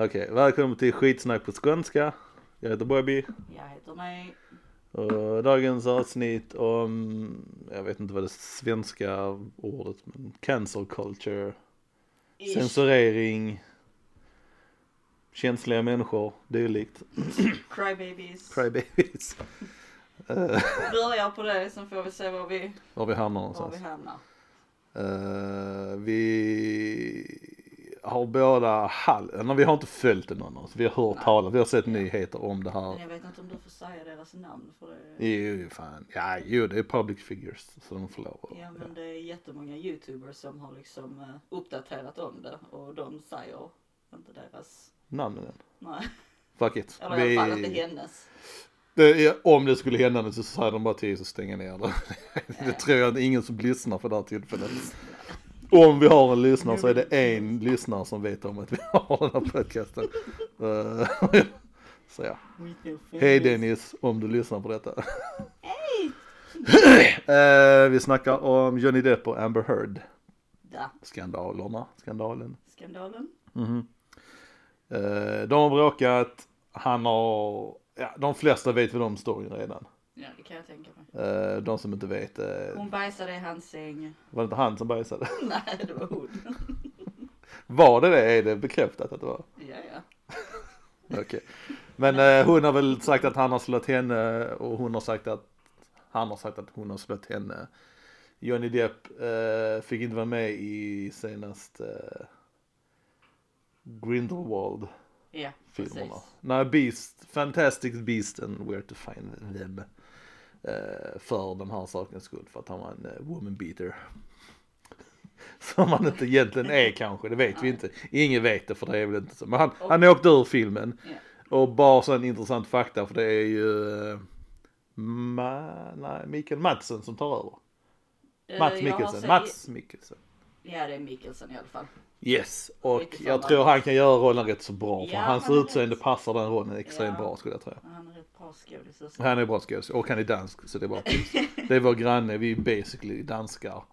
Okej, välkommen till skitsnack på skånska. Jag heter Bobby. Jag heter mig. Och dagens avsnitt om, jag vet inte vad det svenska ordet, men cancel culture, Ish. censurering, känsliga människor, dylikt. Crybabies. Crybabies. Uh, Börjar på det, sen får vi se var vi, var vi hamnar var vi någonstans. hamnar. Eh, vi har båda halv, nej, vi har inte följt det någon av oss. Vi har hört Nej. talas, vi har sett nyheter om det Men här. jag vet inte om du får säga deras namn för det. Jo, fan. Ja, jo, det är public figures så de får lov att- Ja men det är jättemånga youtubers som har liksom eh, uppdaterat om det och de säger inte deras, namnen än. nej. Fuck it. Eller i alla fall inte hennes. det är, om det skulle hända nu så säger de bara till att stänga ner det. det tror jag inte ingen som lyssnar för det här tillfället. Om vi har en lyssnare så är det en lyssnare som vet om att vi har den här podcasten. Eh, så ja. Hej Dennis, om du lyssnar på detta. Hej! Eh, vi snackar om Johnny Depp och Amber Heard. Da. Skandalerna, skandalen. Skandalen. Mhm. Eh, de har bråkat, han har, ja de flesta vet väl om storyn redan. Ja det kan jag tänka mig. Eh, de som inte vet, eh, Hon bajsade i hans säng. var det inte han som bajsade? Nej det var hon. Var det det? Är det bekräftat att det var? Ja ja. Okej. Men eh, hon har väl sagt att han har slått henne och hon har sagt att han har sagt att hon har slått henne. Johnny Depp eh, fick inte vara med i senast eh, Grindelwald Ja filmerna. precis. Nej, Beast, Fantastic Beast and Where to Find Them. Eh, för den här sakens skull, för att han var en eh, woman beater. Som han inte egentligen är kanske, det vet vi inte. Ingen vet det för det är väl inte så. Men han, han åkte ur filmen. Och bara så en intressant fakta för det är ju eh, Ma, nej, Mikael Madsen som tar över. Mats Mikkelsen, sett- Mats Mikkelsen. Ja det är Mikkelsen i alla fall. Yes, och jag tror han kan göra rollen rätt så bra för Ja, hans han utseende rätt- passar den rollen extremt Ja. bra skulle jag tro. Han bra skådis. Han är bra skådis och han är dansk så det är bra. Det är vår granne, vi är basically danskar.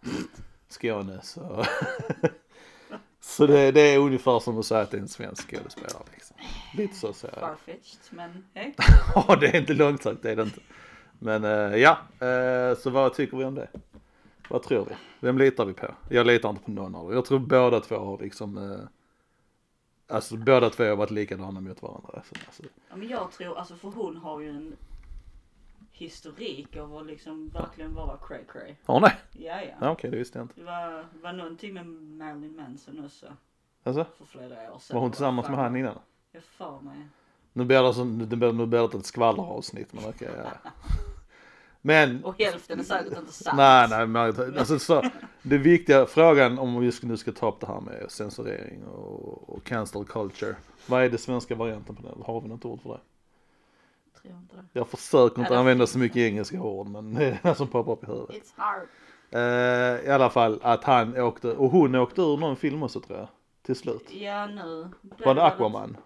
Skåne så. så det, det är ungefär som att säga att det är en svensk skådespelare liksom. Lite så säger jag. Farfetched men hej. Ja det är inte långt sagt, det är det inte. Men eh, ja, eh, så vad tycker vi om det? Vad tror vi? Vem litar vi på? Jag litar inte på någon av dem. Jag tror båda två har liksom eh, Alltså båda två har varit likadana mot varandra. Så, alltså, Ja, men jag tror, alltså för hon har ju en historik av att liksom verkligen vara cray cray. har nej? Ja ja. Ja, Okej, det visste jag inte. Det var, var någonting med Marilyn Manson också Alltså, för flera år sedan. var hon tillsammans med han innan? Jag för mig. Nu blir det, som, nu blir, det ett skvalleravsnitt men okej. ja. Men, Och hälften är säkert inte sant. nej nej men alltså så, det viktiga frågan om vi nu ska ta upp det här med censurering och, och cancel culture. Vad är det svenska varianten på det? Har vi något ord för det? Tror inte det. Jag försöker inte använda så mycket engelska ord men det är det som poppar upp i huvudet. It's hard. Eh, I alla fall att han åkte, och hon åkte ur någon film också tror jag. Till slut. Ja nu. Var det Aquaman?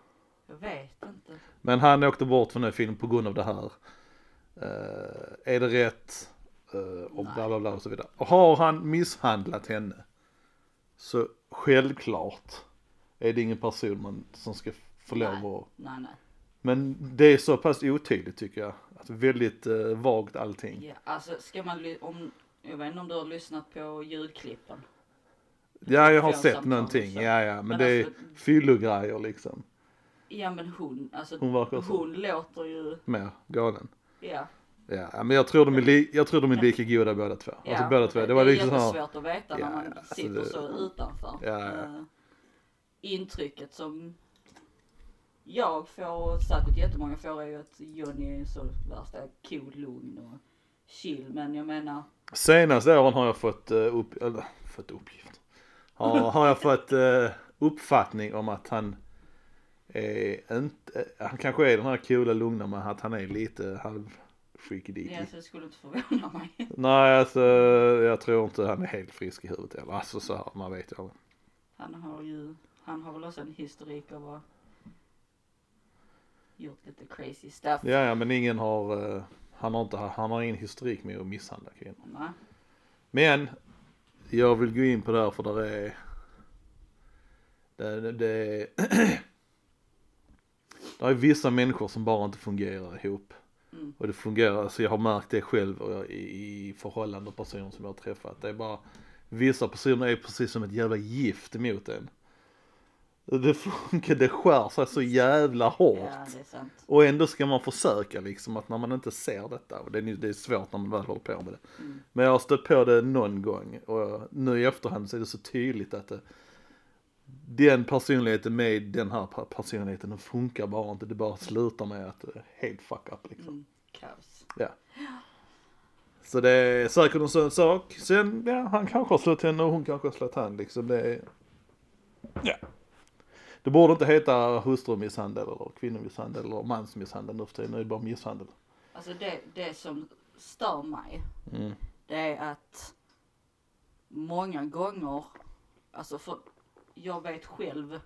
Jag vet inte. Men han åkte bort från den filmen på grund av det här. Eh, är det rätt? Eh, och bla bla bla och så vidare. Och har han misshandlat henne så självklart är det ingen person man, som ska få lov att Nej nej. Men det är så pass otydligt tycker jag. Att väldigt eh, vagt allting. Ja, alltså ska man, om, jag vet inte om du har lyssnat på ljudklippen. Ja jag har sett någonting. så. Ja ja men, Men det är alltså- fyllogrejer liksom. Ja men hon, alltså Hon hon låter ju, Mer galen. Ja. Ja men jag tror de är, li- jag tror de är lika goda båda två. Alltså ja båda två. Det var det är liksom här. jättesvårt att veta Ja, när man alltså sitter det- så utanför. Ja, ja. Eh, intrycket som jag får, och säkert jättemånga får är ju att Johnny är så värsta cool, lugn och chill. Men jag menar, Senaste åren har jag fått, uh, upp, eller, fått uppgift. Har, har jag fått uh, uppfattning om att han är inte, uh, han kanske är den här coola lugna men att han är lite halv freaky deaky. ja, så det skulle inte förvåna mig. Nej alltså jag tror inte han är helt frisk i huvudet eller alltså så här, man vet ju aldrig. Han har ju, han har väl också en historik av att gjort lite crazy stuff. Ja ja men ingen har, uh, han har inte, han har ingen historik med att misshandla kvinnor. Nej. Men jag vill gå in på det här för där är det, det, det Det är vissa människor som bara inte fungerar ihop. Mm. Och det fungerar, alltså jag har märkt det själv och i, i förhållande och personer som jag har träffat. Det är bara, vissa personer är precis som ett jävla gift emot en. Det funkar, det skär sig så jävla hårt. Ja. Och ändå ska man försöka liksom att när man inte ser detta, och det är, det är svårt när man väl håller på med det. Mm. Men jag har stött på det någon gång och nu i efterhand så är det så tydligt att det, den personligheten med den här per- personligheten, den funkar bara inte. Det bara slutar med att det helt fuck up liksom. Mm. Kaos. Ja. Så det är säkert en sån sak. Sen, ja, han kanske har slått henne och hon kanske har slått han liksom. Det är, ja. Det borde inte heta hustrumisshandel eller kvinnomisshandel eller mansmisshandel nu för tiden. Nu är det bara misshandel. Alltså det, det som stör mig, Mm. det är att många gånger, alltså för jag vet själv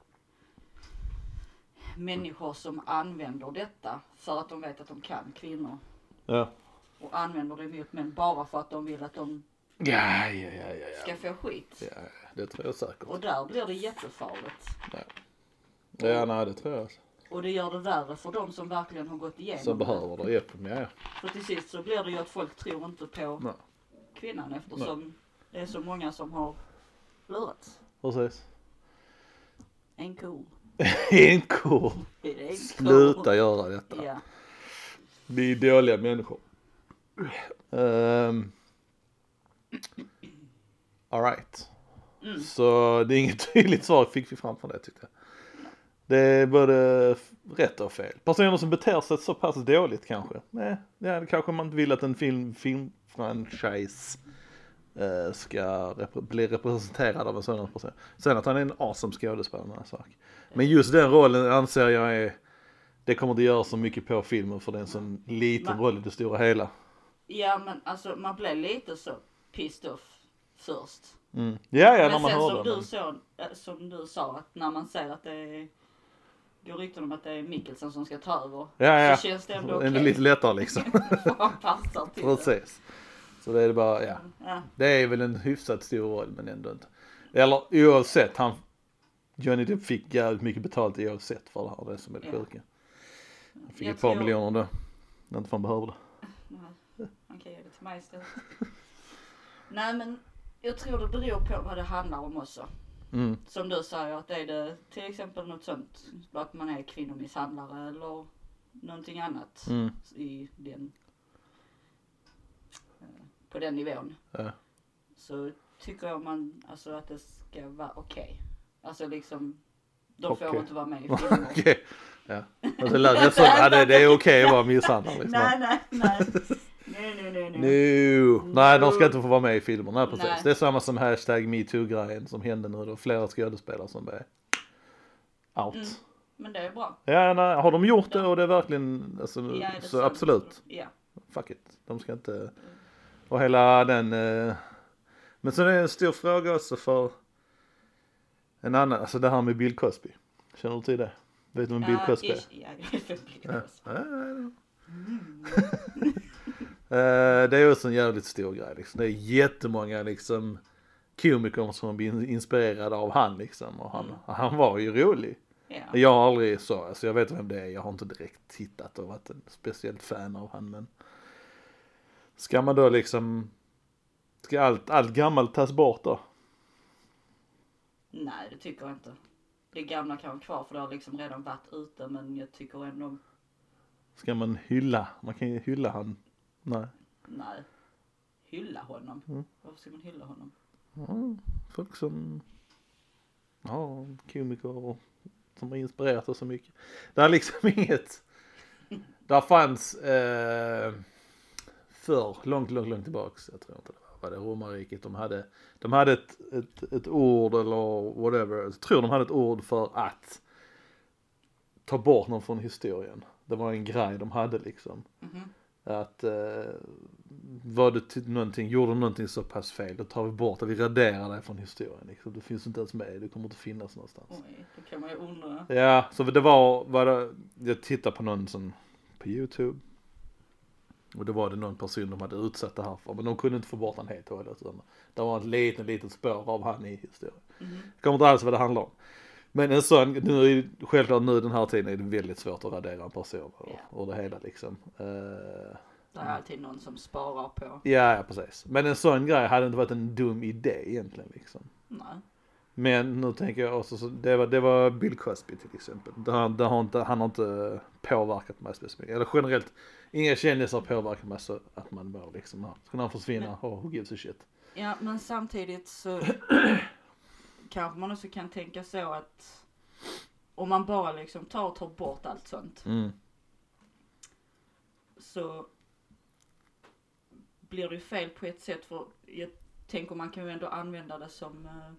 människor som använder detta för att de vet att de kan kvinnor Ja. och använder det mot män bara för att de vill att de Ja, ja, ja, ja, ja. ska få skit. Ja, det tror jag säkert. Och där blir det jättefarligt. Ja, nej det tror jag. Och det gör det värre för de som verkligen har gått igenom Som behöver det hjälp med, ja. För till sist så blir det ju att folk tror inte på Nej. kvinnan eftersom det är så många som har lurats. Precis. En cool. En är en. Sluta göra detta. Ja. Vi är dåliga människor. Um, Alright. Mm. Så det är inget tydligt svar fick vi fram från det tyckte jag. Det är både rätt och fel. Personer som beter sig så pass dåligt kanske. Nej, det kanske man inte vill att en film, filmfranchise ska rep- bli representerad av en sån person. Sen att han är en awesome skådespelare, annan sak. Men just den rollen anser jag är, det kommer inte göra så mycket på filmen för det är en sån liten Men- roll i det stora hela. ja men alltså man blev lite så pissed off först. Mm. Ja, ja, när men man sen hör som det. du, men- så, äh, som du sa att när man säger att det är går rykten om att det är Mikkelsen som ska ta över. Ja, ja. Så känns det ändå okej. är lite lättare liksom. För han passar till det. Så det är bara, ja. Ja. Det är väl en hyfsat stor roll men ändå inte. Eller oavsett, han Johnny Depp fick jävligt mycket betalt oavsett för det här, det som är det sjuka. Han fick Jag ett par tror- miljoner då. När inte fan behöver det. Nej, han kan ge det till mig istället. Nej men jag tror det beror på vad det handlar om också. Mm. Som du säger att är det till exempel något sånt, att man är kvinnomisshandlare eller någonting annat Mm. i den, på den nivån. Ja. Så tycker jag man, alltså att det ska vara okej. Alltså liksom, de får Okej. inte vara med i filmer. Okej. Ja. Det lät rätt som, ja, det, det är okej att vara misshandlad liksom. nej, nej, nej. Nej, nej, nej, nej. No. Nej, de ska inte få vara med i filmer. Nej, precis. Nej. Det är samma som hashtag metoo-grejen som hände nu. Det var flera skådespelare som blev out. Mm. Men det är bra. Ja, nej, har de gjort det och det är verkligen, alltså, Ja, det så sant? absolut. Ja. Fuck it. De ska inte, och hela den, eh... men sen är det en stor fråga också för en annan, alltså det här med Bill Cosby. Känner du till det? Vet du vem Bill Cosby är? Ja, jag vet Bill Ja. Cosby. Ja, ja. Eh, det är också en jävligt stor grej liksom. Det är jättemånga liksom komiker som blir inspirerade av han liksom. Och han, Mm. han var ju rolig. Ja. Jag har aldrig så, alltså jag vet vem det är, jag har inte direkt tittat och varit en speciellt fan av han men Ska man då liksom Ska allt, allt gammalt tas bort då? Nej, det tycker jag inte. Det gamla kan vara kvar för det har liksom redan varit ute men jag tycker ändå, Ska man hylla? Man kan ju hylla han. Nej. nej. Hylla honom. Mm. Varför ska man hylla honom? Ja, folk som Ja, komiker och som har inspirerat oss så mycket. Det är liksom inget Där fanns eh, förr, långt, långt, långt tillbaks, jag tror inte det var, det romarriket, de hade, de hade ett, ett, ett ord eller whatever, jag tror de hade ett ord för att ta bort någon från historien. Det var en grej de hade liksom. Mhm. Att eh, var det till någonting, gjorde du någonting så pass fel, då tar vi bort det, vi raderar det från historien liksom. Det finns inte ens med, det kommer inte finnas någonstans. Oj, då kan man ju undra. Ja, så det var, var det, jag tittade på någon som, på YouTube. Och då var det någon person de hade utsatt det här för, men de kunde inte få bort han helt och hållet. Det var ett litet, litet spår av han i historien. Mhm. Jag kommer inte alls vad det handlar om. Men en sån, nu är ju, självklart nu den här tiden är det väldigt svårt att radera en person ur, ur det hela liksom. Eh, Det är alltid någon som sparar på. ja, ja, precis. Men en sån grej hade inte varit en dum idé egentligen liksom. Nej. Men nu tänker jag också, så det, var, det var Bill Cosby till exempel. Det har, det har inte, han har inte påverkat mig speciellt mycket. Eller generellt, inga kändisar har påverkat mig så att man mår liksom, ska han försvinna, oh, who gives a shit. Ja, men samtidigt så kanske man också kan tänka så att om man bara liksom tar och tar bort allt sånt Mm. så blir det ju fel på ett sätt för jag tänker man kan ju ändå använda det som eh,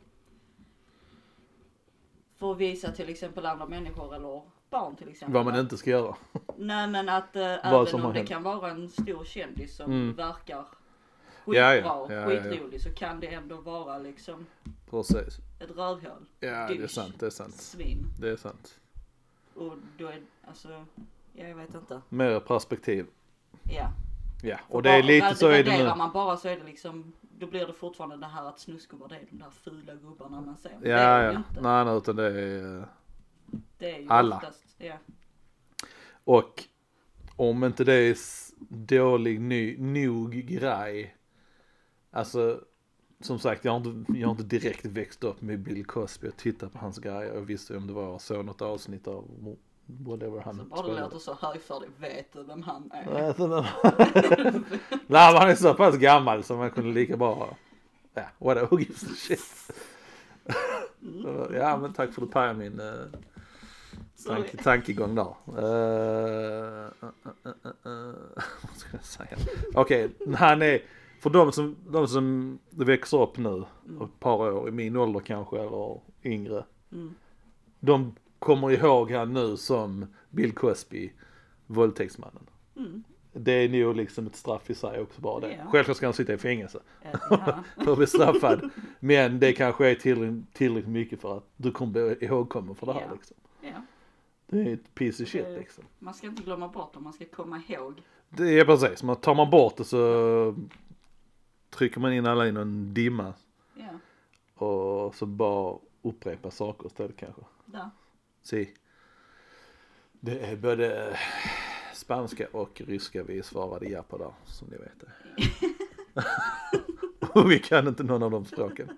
för att visa till exempel andra människor eller barn till exempel. Vad man inte ska göra. Nej men att eh, även om det hänt. kan vara en stor kändis som Mm. verkar Ja, ja. skitbra, Ja, ja, ja. skitrolig så kan det ändå vara liksom Precis. ett rövhål. Ja, det är sant, det är sant. Svin. Det är sant. Och då är, alltså, ja, jag vet inte. Mer perspektiv. Ja. Ja, och det är lite så är det nu. man bara så är det liksom, då blir det fortfarande det här att snusgubbar det är de där fula gubbarna man ser. Ja, ja. inte. Nej, nej, utan det är... eh, Det är ju Alla. oftast, ja. Och om inte det är dålig ny, nog grej. Alltså som sagt jag har, inte, jag har inte direkt växt upp med Bill Cosby och tittat på hans grejer. Jag visste om det var så något avsnitt av whatever han Så bara det låter så högfärdig, vet du vem han är? Nej, alltså, men han är så pass gammal så man kunde lika bra, ja whatever, who gives a shit. ja men tack för att du pajade min uh, tanke, tankegång där. Uh, uh, uh, vad ska jag säga? Okej, han är, för de som, de som växer upp nu, ett par år, i min ålder kanske eller yngre. Mm. De kommer ihåg han nu som Bill Cosby, våldtäktsmannen. Mm. Det är nog liksom ett straff i sig också bara det. Ja. Självklart ska han sitta i fängelse Ja, ja. för att bli straffad. Men det kanske är tillräckligt, tillräckligt mycket för att du kommer bli ihågkommen för det här Ja. liksom. ja. Det är ett piece of shit liksom. Man ska inte glömma bort dem, man ska komma ihåg. Det är precis, men tar man bort det så trycker man in alla i någon dimma Ja, och så bara upprepa saker istället kanske. där. Si. Det är både spanska och ryska vi svarade ja på där, som ni vet och vi kan inte någon av de språken.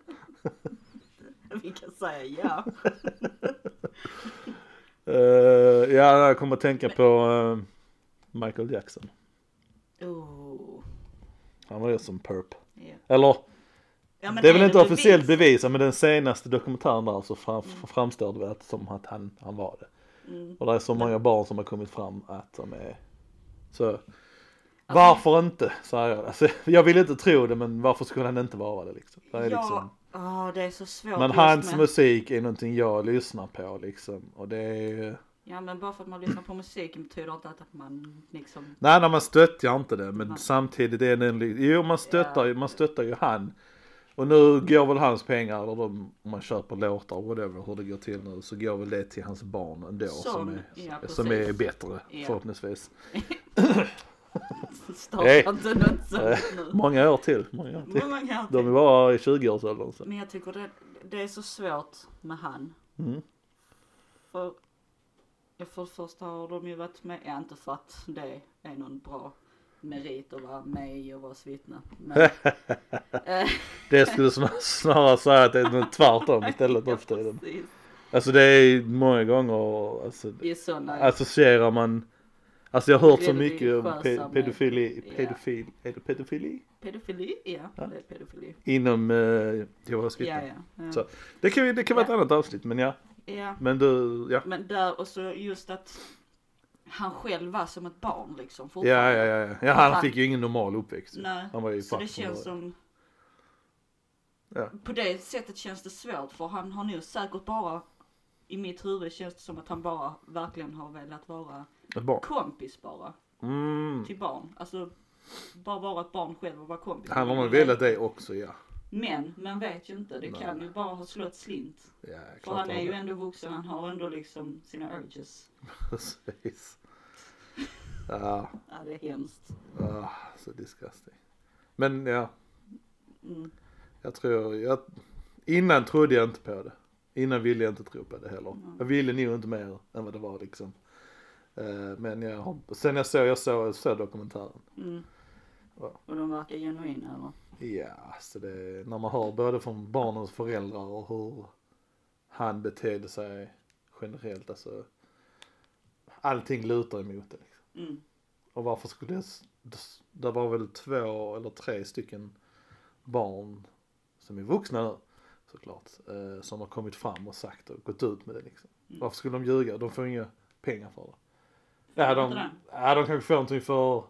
Vi kan säga ja. Uh, ja, jag kommer att tänka på eh, Michael Jackson. Oh. Han var ju som perp. Ja. Eller, Ja, det är väl inte bevis? officiellt bevisat men den senaste dokumentären där så fram, framstår det väl som att han, han var det. Mm. Och det är så många barn som har kommit fram att de är så Alltså- varför inte, säger jag. Alltså, jag vill inte tro det men varför skulle han inte vara det liksom? Det är Ja, liksom åh, det är så svårt men hans med... musik är någonting jag lyssnar på liksom. Och det är Ja men bara för att man lyssnar på musiken betyder inte att man liksom, Nej, nej man stöttar inte det men Nej. samtidigt är det en, jo man stöttar, ju man stöttar ju han. Och nu går väl hans pengar, eller de, om man köper låtar whatever, hur det går till nu, så går väl det till hans barn ändå som, Som- är, ja, som är bättre Ja. förhoppningsvis. nu. Många år till, många år till. Men man kan De är bara i 20-årsåldern så. Men jag tycker det, det är så svårt med han. Mm. För, för det första har de ju varit med, ja, inte för att det är någon bra merit att vara med i och vara vittne. Men, eh, Det skulle snar- snarare säga att det är något tvärtom istället nu för tiden. Alltså det är många gånger, alltså associerar man Alltså jag har hört så mycket om pe- pedofili, ja. pedofil, är det pedofili? pedofili, ja, Ja. det är pedofili. Inom eh, Jehovas Ja, vittnen. ja. ja. Så. Det kan, det kan vara ett annat avsnitt men ja. ja. Men du, ja. Men där, och så just att han själv var som ett barn liksom Ja, ja, ja, ja. han fick ju ingen normal uppväxt. Nej, Han var ju så det känns som Ja. På det sättet känns det svårt för han har nog säkert bara i mitt huvud känns det som att han bara verkligen har velat vara Ett barn. kompis bara Mm. till barn. Alltså bara vara ett barn själv och vara kompis. Han har nog velat det också ja. Men man vet ju inte. Det Nej. kan ju bara ha slått slint. Ja, För han är ju ändå vuxen. Han har ändå liksom sina urges. Precis. Ja, Ja det är hemskt. ah, så disgusting. Men ja, Mm. jag tror, jag, innan trodde jag inte på det. Innan ville jag inte tro på det heller. Mm. Jag ville nog inte mer än vad det var liksom. Eh, Men jag sen jag såg, jag såg, såg dokumentären. Mm. Ja. Och de verkar genuina eller? Ja, så det, när man hör både från barnens föräldrar och hur han betedde sig generellt, alltså. Allting lutar emot det. Liksom. Mm. Och varför skulle det, det- var väl två eller tre stycken barn som är vuxna nu såklart, eh, som har kommit fram och sagt och gått ut med det liksom. Mm. Varför skulle de ljuga? De får inga pengar för det. Ja, de, ja, de kanske får någonting för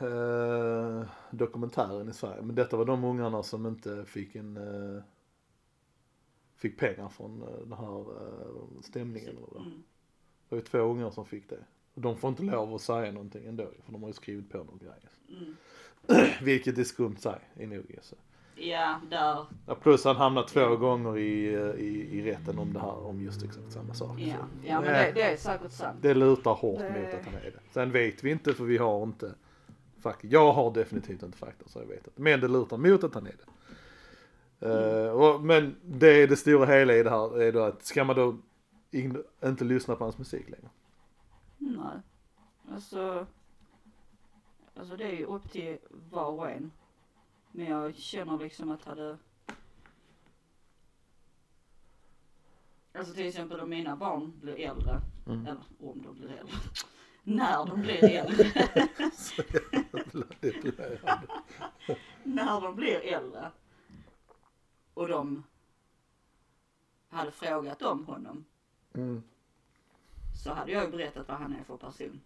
eh, dokumentären i Sverige. Men detta var de ungarna som inte fick en eh, fick pengar från eh, den här eh, stämningen. Eller. Mm. Det var ju två ungar som fick det. Och de får inte lov att säga någonting ändå för de har ju skrivit på någon grej. Mm. Vilket är skumt sig i nog så. Ja, där. Ja, plus han hamnar två gånger i, eh, i, i rätten om det här, om just exakt samma sak. Ja, ja men eh, det, det är säkert sant. det lutar hårt Det- mot att han är det. Sen vet vi inte för vi har inte fakta. Jag har definitivt inte fakta så jag vet inte. Men det lutar mot att han är det. Eh, och, men det är det stora hela i det här är då att ska man då in, inte lyssna på hans musik längre? Nej. Alltså. Alltså det är ju upp till var och en. Men jag känner liksom att hade. Alltså till exempel om mina barn blir äldre. Mm. Eller om de blir äldre. När de blir äldre. När de blir äldre. Och de hade frågat om honom. Mm. Så hade jag berättat vad han är för person.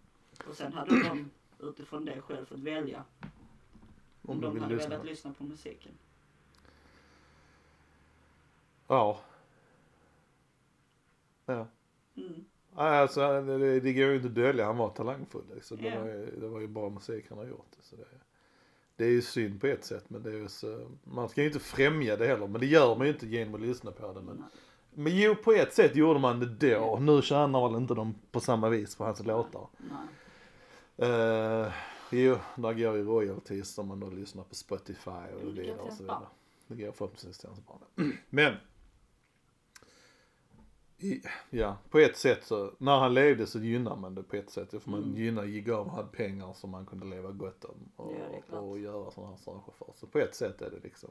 Och sen hade de utifrån det själv fått välja. Om, Om de hade lyssna. velat lyssna på musiken. Ja. Ja. Mm. Alltså det, det går ju inte att dölja, han var talangfull liksom. det, Ja. var ju, det var ju bra musik han har gjort. Så det, det är ju synd på ett sätt men det är ju så, man ska ju inte främja det heller. Men det gör man ju inte genom att lyssna på det. Men, men jo, på ett sätt gjorde man det då. Nu tjänar väl inte de på samma vis på hans låtar. Nej. Uh, jo, där går ju royalties om man då lyssnar på Spotify och det och så vidare. Det går förhoppningsvis till hans barn. Men. I, ja, på ett sätt så, när han levde så gynnar man det på ett sätt. För man Mm. gynnar, gav han pengar som man kunde leva gott om och, Ja, och göra sådana här saker för. Så på ett sätt är det liksom.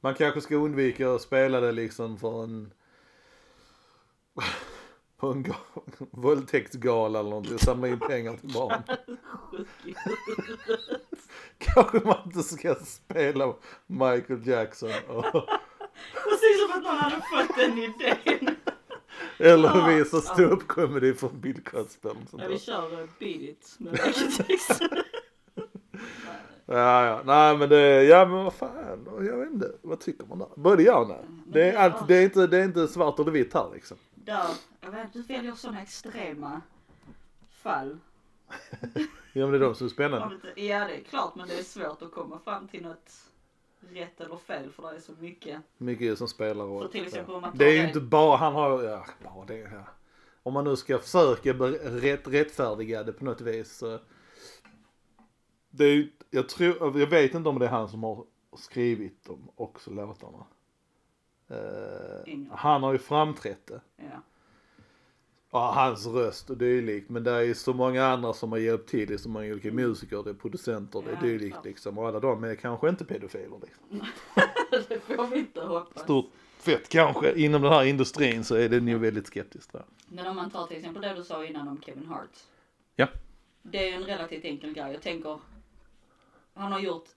Man kanske ska undvika att spela det liksom för en på en ga- våldtäktsgala eller någonting och samla in pengar till barn. Kanske man inte ska spela Michael Jackson och, Precis som att någon hade fått den idén. Eller Ja. visa ståuppcomedy från Bill Cosby eller sånt Ja, vi där. kör Beat It med. Ja, ja, nej men det, ja men vad fan, jag vet inte, vad tycker man där? Både ja och nej. Det är, allt, det är, inte, det är inte svart eller vitt här liksom. Där, jag vet du väljer sådana extrema fall. Ja men det är de som är spännande. Ja det är klart men det är svårt att komma fram till något rätt eller fel för det är så mycket. Mycket som spelar roll. Det är ju inte bara, han har, ja, bara det, ja. Om man nu ska försöka rätt, rättfärdiga det på något vis. Det är jag tror, jag vet inte om det är han som har skrivit dem också låtarna. Ingen. han har ju framträtt det. Ja. Ja, hans röst och dylikt. Men det är ju så många andra som har hjälpt till. Det är så många olika musiker, det är producenter, det är dylikt liksom. Och alla de är kanske inte pedofiler liksom. det får vi inte hoppas. Stort fett kanske. Inom den här industrin så är det nog väldigt skeptiskt där. Men om man tar till exempel det du sa innan om Kevin Hart. Ja. Det är en relativt enkel grej. Jag tänker, han har gjort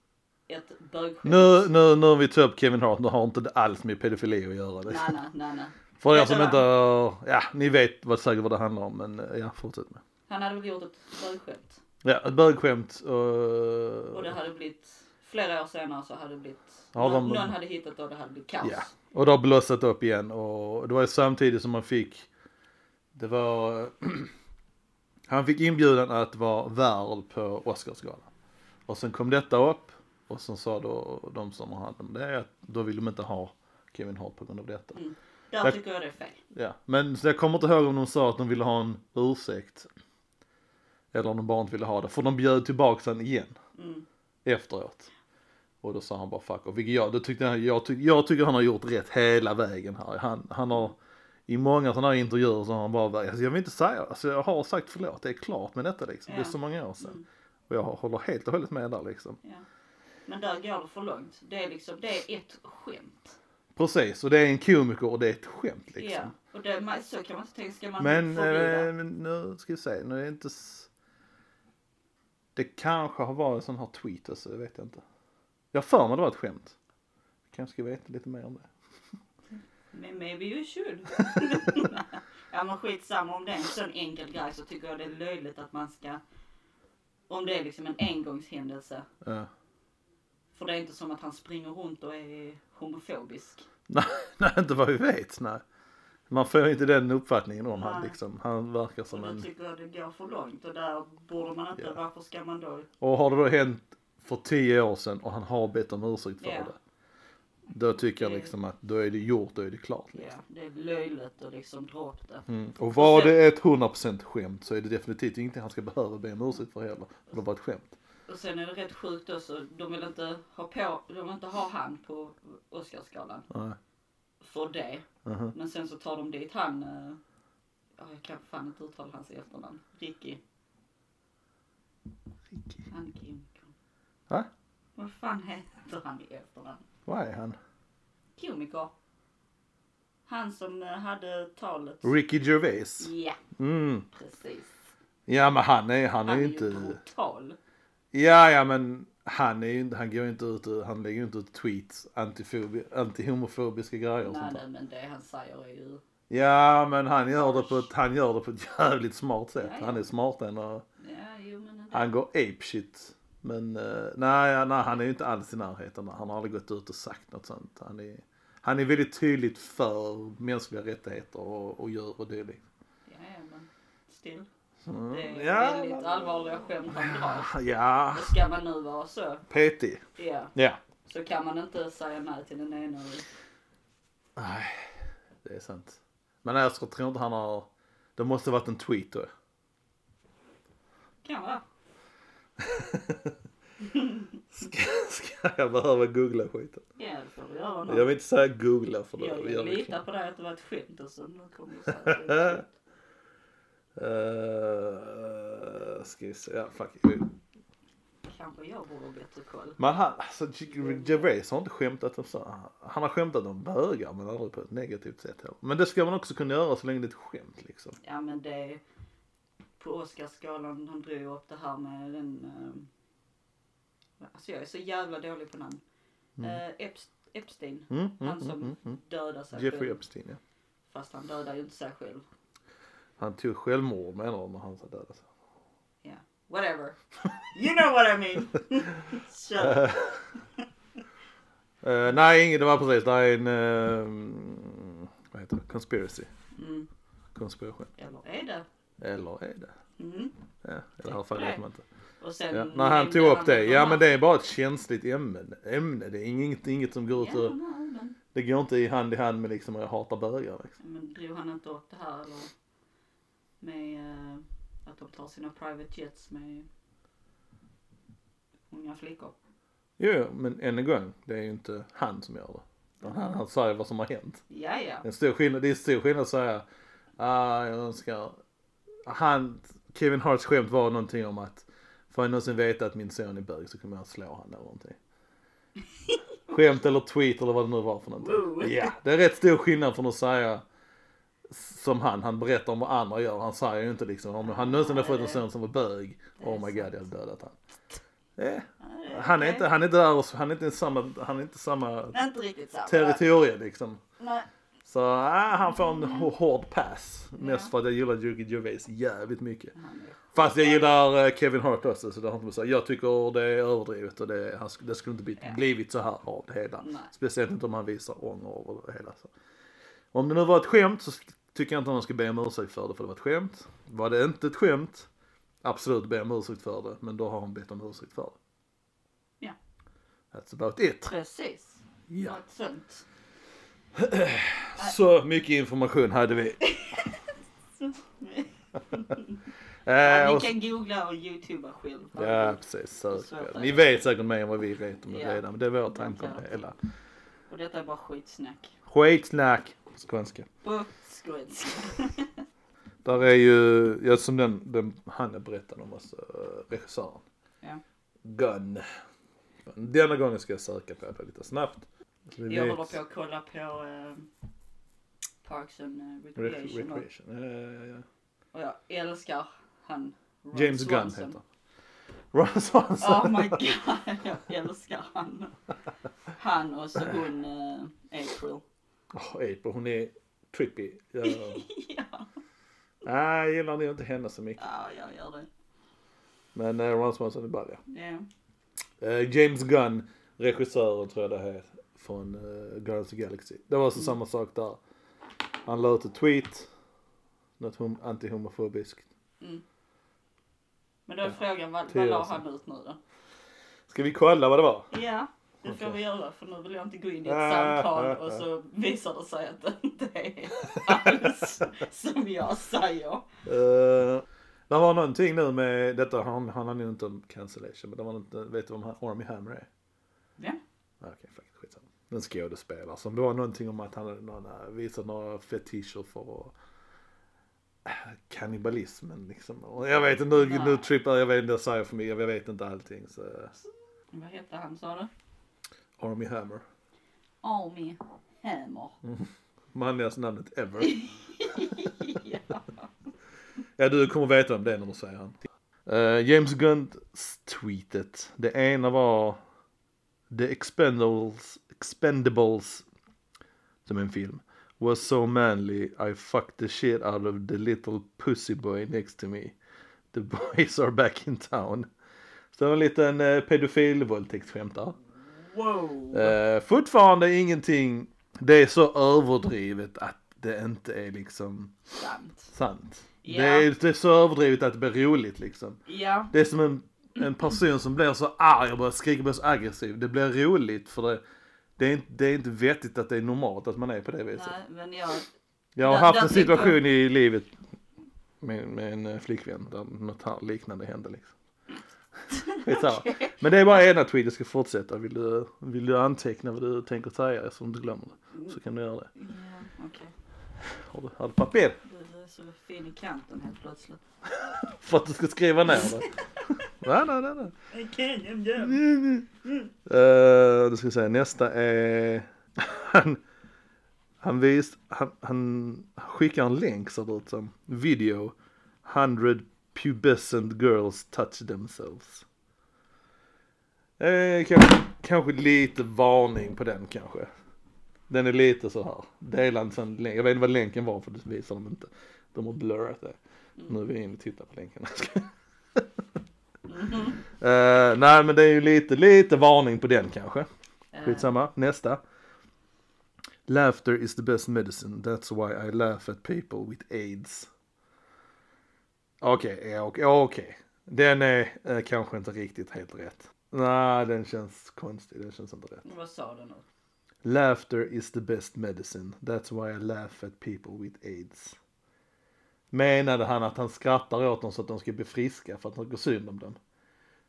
ett bögskämt. Nu, nu, nu har vi tagit upp Kevin Hart, nu har inte det alls med pedofili att göra. Det. Nej, nej, nej, nej. För er som inte har, ja ni vet vad, säkert vad det handlar om men ja fortsätt med. Han hade väl gjort ett bögskämt. Ja, ett bögskämt och... Och det hade blivit, flera år senare så hade det blivit, Ja, de- någon, hade hittat och det hade blivit kaos. Ja. Och det har blossat upp igen och det var ju samtidigt som man fick, det var, han fick inbjudan att vara värd på Oscarsgalan. Och sen kom detta upp och sen sa då de som hade om det att då vill de inte ha Kevin Hart på grund av detta. Mm. Där Jag- tycker jag det är fel. Ja, men så jag kommer inte ihåg om de sa att de ville ha en ursäkt. Eller om de bara inte ville ha det. För de bjöd tillbaka han igen Mm. efteråt. Och då sa han bara fuck off. Vilket jag, då tyckte jag, jag, tyck, jag tycker han har gjort rätt hela vägen här. Han, han har, i många sådana här intervjuer så har han bara, alltså jag vill inte säga, alltså jag har sagt förlåt, det är klart med detta liksom. Det är Ja. så många år sedan. Mm. Och jag håller helt och hållet med där liksom. Ja. Men där går det för långt. Det är liksom, det är ett skämt. Precis, och det är en komiker och det är ett skämt liksom. Ja. Och det, man- så kan man inte tänka, ska man Men, förbjuda? eh, men nu ska vi se, nu är det inte... Det kanske har varit en sån här tweet alltså, det vet jag inte. Jag för mig det var ett skämt. Kanske ska veta lite mer om det. Men maybe you should. ja men skitsamma om det är en sån enkel grej så tycker jag det är löjligt att man ska om det är liksom en engångshändelse. Ja. För det är inte som att han springer runt och är homofobisk. Nej, nej, inte vad vi vet, nej. Man får inte den uppfattningen om han liksom. Han verkar Och som då en... tycker jag det går för långt och där borde man inte, Ja. varför ska man då? Och har det då hänt för tio år sedan och han har bett om ursäkt för Ja. det. Då tycker jag liksom att då är det gjort, då är det klart. Ja, Liksom. det är löjligt att liksom dra upp det. Mm. Och var det ett 100% skämt så är det definitivt ingenting han ska behöva be om ursäkt för heller. För det var ett skämt. Och sen är det rätt sjukt också, de vill inte ha på, de vill inte ha han på Oscarsgalan. Nej. För det. Mhm. Men sen så tar de dit han, eh, ja, jag kan fan inte uttala hans efternamn. Ricky. Ricky. Han komiker. Va? Vad fan heter han i efternamn? Vad är han? Komiker. Han som eh, hade talet. Ricky Gervais. Ja, Mm. precis. Ja men han är, han är Han ju är ju inte... brutal. Ja ja men han är ju han går ju inte ut och, han lägger ju inte ut tweets antihomofobiska grejer och Nej, sånt där. nej, men det han säger är ju, Ja men han gör det på ett, han gör det på ett jävligt smart sätt. Ja, ja. Han är smartare än att, ja, jo han går ape shit. Men uh, nej, nej han är ju inte alls i närheten. Han har aldrig gått ut och sagt något sånt. Han är, han är väldigt tydligt för mänskliga rättigheter och, och djur och dylikt. ja, ja, men still. Mm, Det är ja, väldigt allvarliga skämt han drar. Ja, Och ska man nu vara så, petig. ja, Ja. så kan man inte säga nej till den ena. Nej, det är sant. Men jag tror inte han har, det måste varit en tweet då. Kan vara. Ska, ska jag behöva googla skiten? Ja, det får vi göra nu. Jag vill inte säga googla för det. Jag litar på dig att det var ett skämt och så nu kommer du säga att det är ett skämt. Uh, ska vi se, ja fuck. Kanske jag borde ha bättre koll. Men han, alltså Gervais har inte skämtat om så. Han har skämtat om bögar men aldrig på ett negativt sätt heller. Men det ska man också kunna göra så länge det är ett skämt liksom. Ja men det på Oscarsgalan, han drog ju upp det här med den, eh, alltså jag är så jävla dålig på namn. Eh, Epst- Epstein, Mm, mm, han som mm, mm, mm. dödade sig Jeffrey själv. Epstein ja. Fast han dödade ju inte sig själv. Han tog självmord menar de när han sa döda sig. Ja, whatever. You know what I mean. Uh, nej, det var precis, det är en, uh, vad heter det, conspiracy. mm, Konspiration. eller är det? Eller är det? Mm. Ja, i det här fallet vet man inte. Och sen Ja, när han tog upp det, de ja men det är bara ett känsligt ämne. ämne. Det är inget, inget som går ut men, det går inte i hand i hand med liksom att jag hatar bögar liksom. men drog han inte upp det här eller med eh, att de tar sina private jets med unga flickor? Jo, men än en gång, det är ju inte han som gör det. Utan Han, han säger vad som har hänt. Ja, ja. En stor skillnad, det är stor skillnad att säga, ah, jag önskar, han, Kevin Harts skämt var någonting om att, får jag någonsin veta att min son är bög så kommer jag slå han eller någonting. Skämt eller tweet eller vad det nu var för någonting. Ja, det är rätt stor skillnad från att säga som han, han berättar om vad andra gör. Han säger ju inte liksom om han någonsin har fått en son som var bög, oh my god jag hade dödat han. Eh, han är inte, han är inte där, och- han är inte samma, han är inte samma Inte samma. territorium liksom. Nej. Så ah, han får en hå- hård pass. Mest för att jag gillar Ricky Gervais jävligt mycket. Fast jag gillar eh, Kevin Hart också så det har inte så. Jag tycker det är överdrivet och det, han, det skulle inte blivit, blivit så här av det hela. Nej. Speciellt inte om han visar ånger över det hela. Så. Om det nu var ett skämt så tycker inte att man ska be om ursäkt för det för det var ett skämt. Var det inte ett skämt, absolut be om ursäkt för det. Men då har han bett om ursäkt för det. Ja. That's about it. Precis. Ja. Något sånt. Så mycket information hade vi. Ja, Eh, ni och, kan googla och youtuba själv. ja precis, är Ni vet säkert mer än vad vi vet om det Ja. redan. Men det är vår tanke om Ja. det hela. Och detta är bara skitsnack. Skitsnack skånska. På skånska. Där är ju, ja som den, den han berättade om, alltså regissören. Ja. Gun. Denna gången ska jag söka på det lite snabbt. Vi Jag vet- håller på att kolla på eh, Parks and eh, Re- Recreation. och, Recreation. Ja, ja, ja. och jag älskar han. Ron James Gunn Swanson. heter Ron Swanson. Oh my god, jag älskar han. Han och så hon eh, April. Åh, April, hon är trippy. Jag, ja, nej, jag gillar nog inte henne så mycket. ja, jag gör det. Men uh, Ron Swanson är ball ja. Eh, James Gunn, regissören tror jag det är, från uh, Guardians of the Galaxy. Det var så Mm. samma sak där. Han la ut ett tweet, något hom- antihomofobiskt. Mm. Men då är Ja. frågan, vad, vad la han ut nu då? Ska vi kolla vad det var? Ja, det får vi göra för nu vill jag inte gå in i ett Ah, samtal och så visar det sig att det inte är alls som jag säger. Uh, det var någonting nu med detta, han, han har ju inte om cancellation, men det var inte, vet du vad Army Hammer är? Ja. Okej, okay, skitsamma. En skådespelare som det var någonting om att han hade någon, äh, visat några fetischer för äh, kannibalismen liksom. Jag vet inte, nu, Nej. nu trippar jag, vet inte, jag säger för mycket, jag vet inte allting. Så, Vad heter han sa du? Army Hammer. Army Hammer. Manligaste namnet ever. ja. Ja, du kommer veta vem det är när du säger han. Eh, James Gunn tweetet. Det ena var The Expendables, Expendables som en film. Was so manly I fucked the shit out of the little pussy boy next to me. The boys are back in town. Så det var en liten uh, pedofilvåldtäktsskämt där. Wow. Eh, fortfarande ingenting. Det är så överdrivet att det inte är liksom Sant. sant. Ja. Det, är, det är så överdrivet att det blir roligt liksom. Ja. Det är som en, en person som blir så arg och börjar skrika och blir så aggressiv. Det blir roligt för det, det, är, inte, det är inte vettigt att det är normalt att man är på det viset. Nej, men jag, Jag har haft en situation i livet med, med en flickvän där något liknande hände liksom. Skitsamma. Men det är bara ena tweet jag ska fortsätta. Vill du, vill du anteckna vad du tänker säga så du inte glömmer det? Så kan du göra det. ja okej. Har du, har du papper? Du är så fin i kanten helt plötsligt. För att du ska skriva ner det? nej, nej, nej. nej. Okej, jam Uh, då ska vi säga nästa är han, han, vis, han, han skickar en länk ser det ut som. Video 100 pubescent girls touch themselves. Eh, kanske, kanske lite varning på den kanske. Den är lite så här. Dela en sån länk. Jag vet inte vad länken var för det visar de inte. De har blurrat det. Nu är vi inne och tittar på länken. Mhm. Eh, nej men det är ju lite, lite varning på den kanske. Skitsamma, nästa. Laughter is the best medicine, that's why I laugh at people with aids. Okej, ja, okej, okej. Den är eh, kanske inte riktigt helt rätt. Nej, den känns konstig, den känns inte rätt. Vad sa du nu? Laughter is the best medicine, that's why I laugh at people with aids. Menade han att han skrattar åt dem så att de ska bli friska för att det går synd om dem?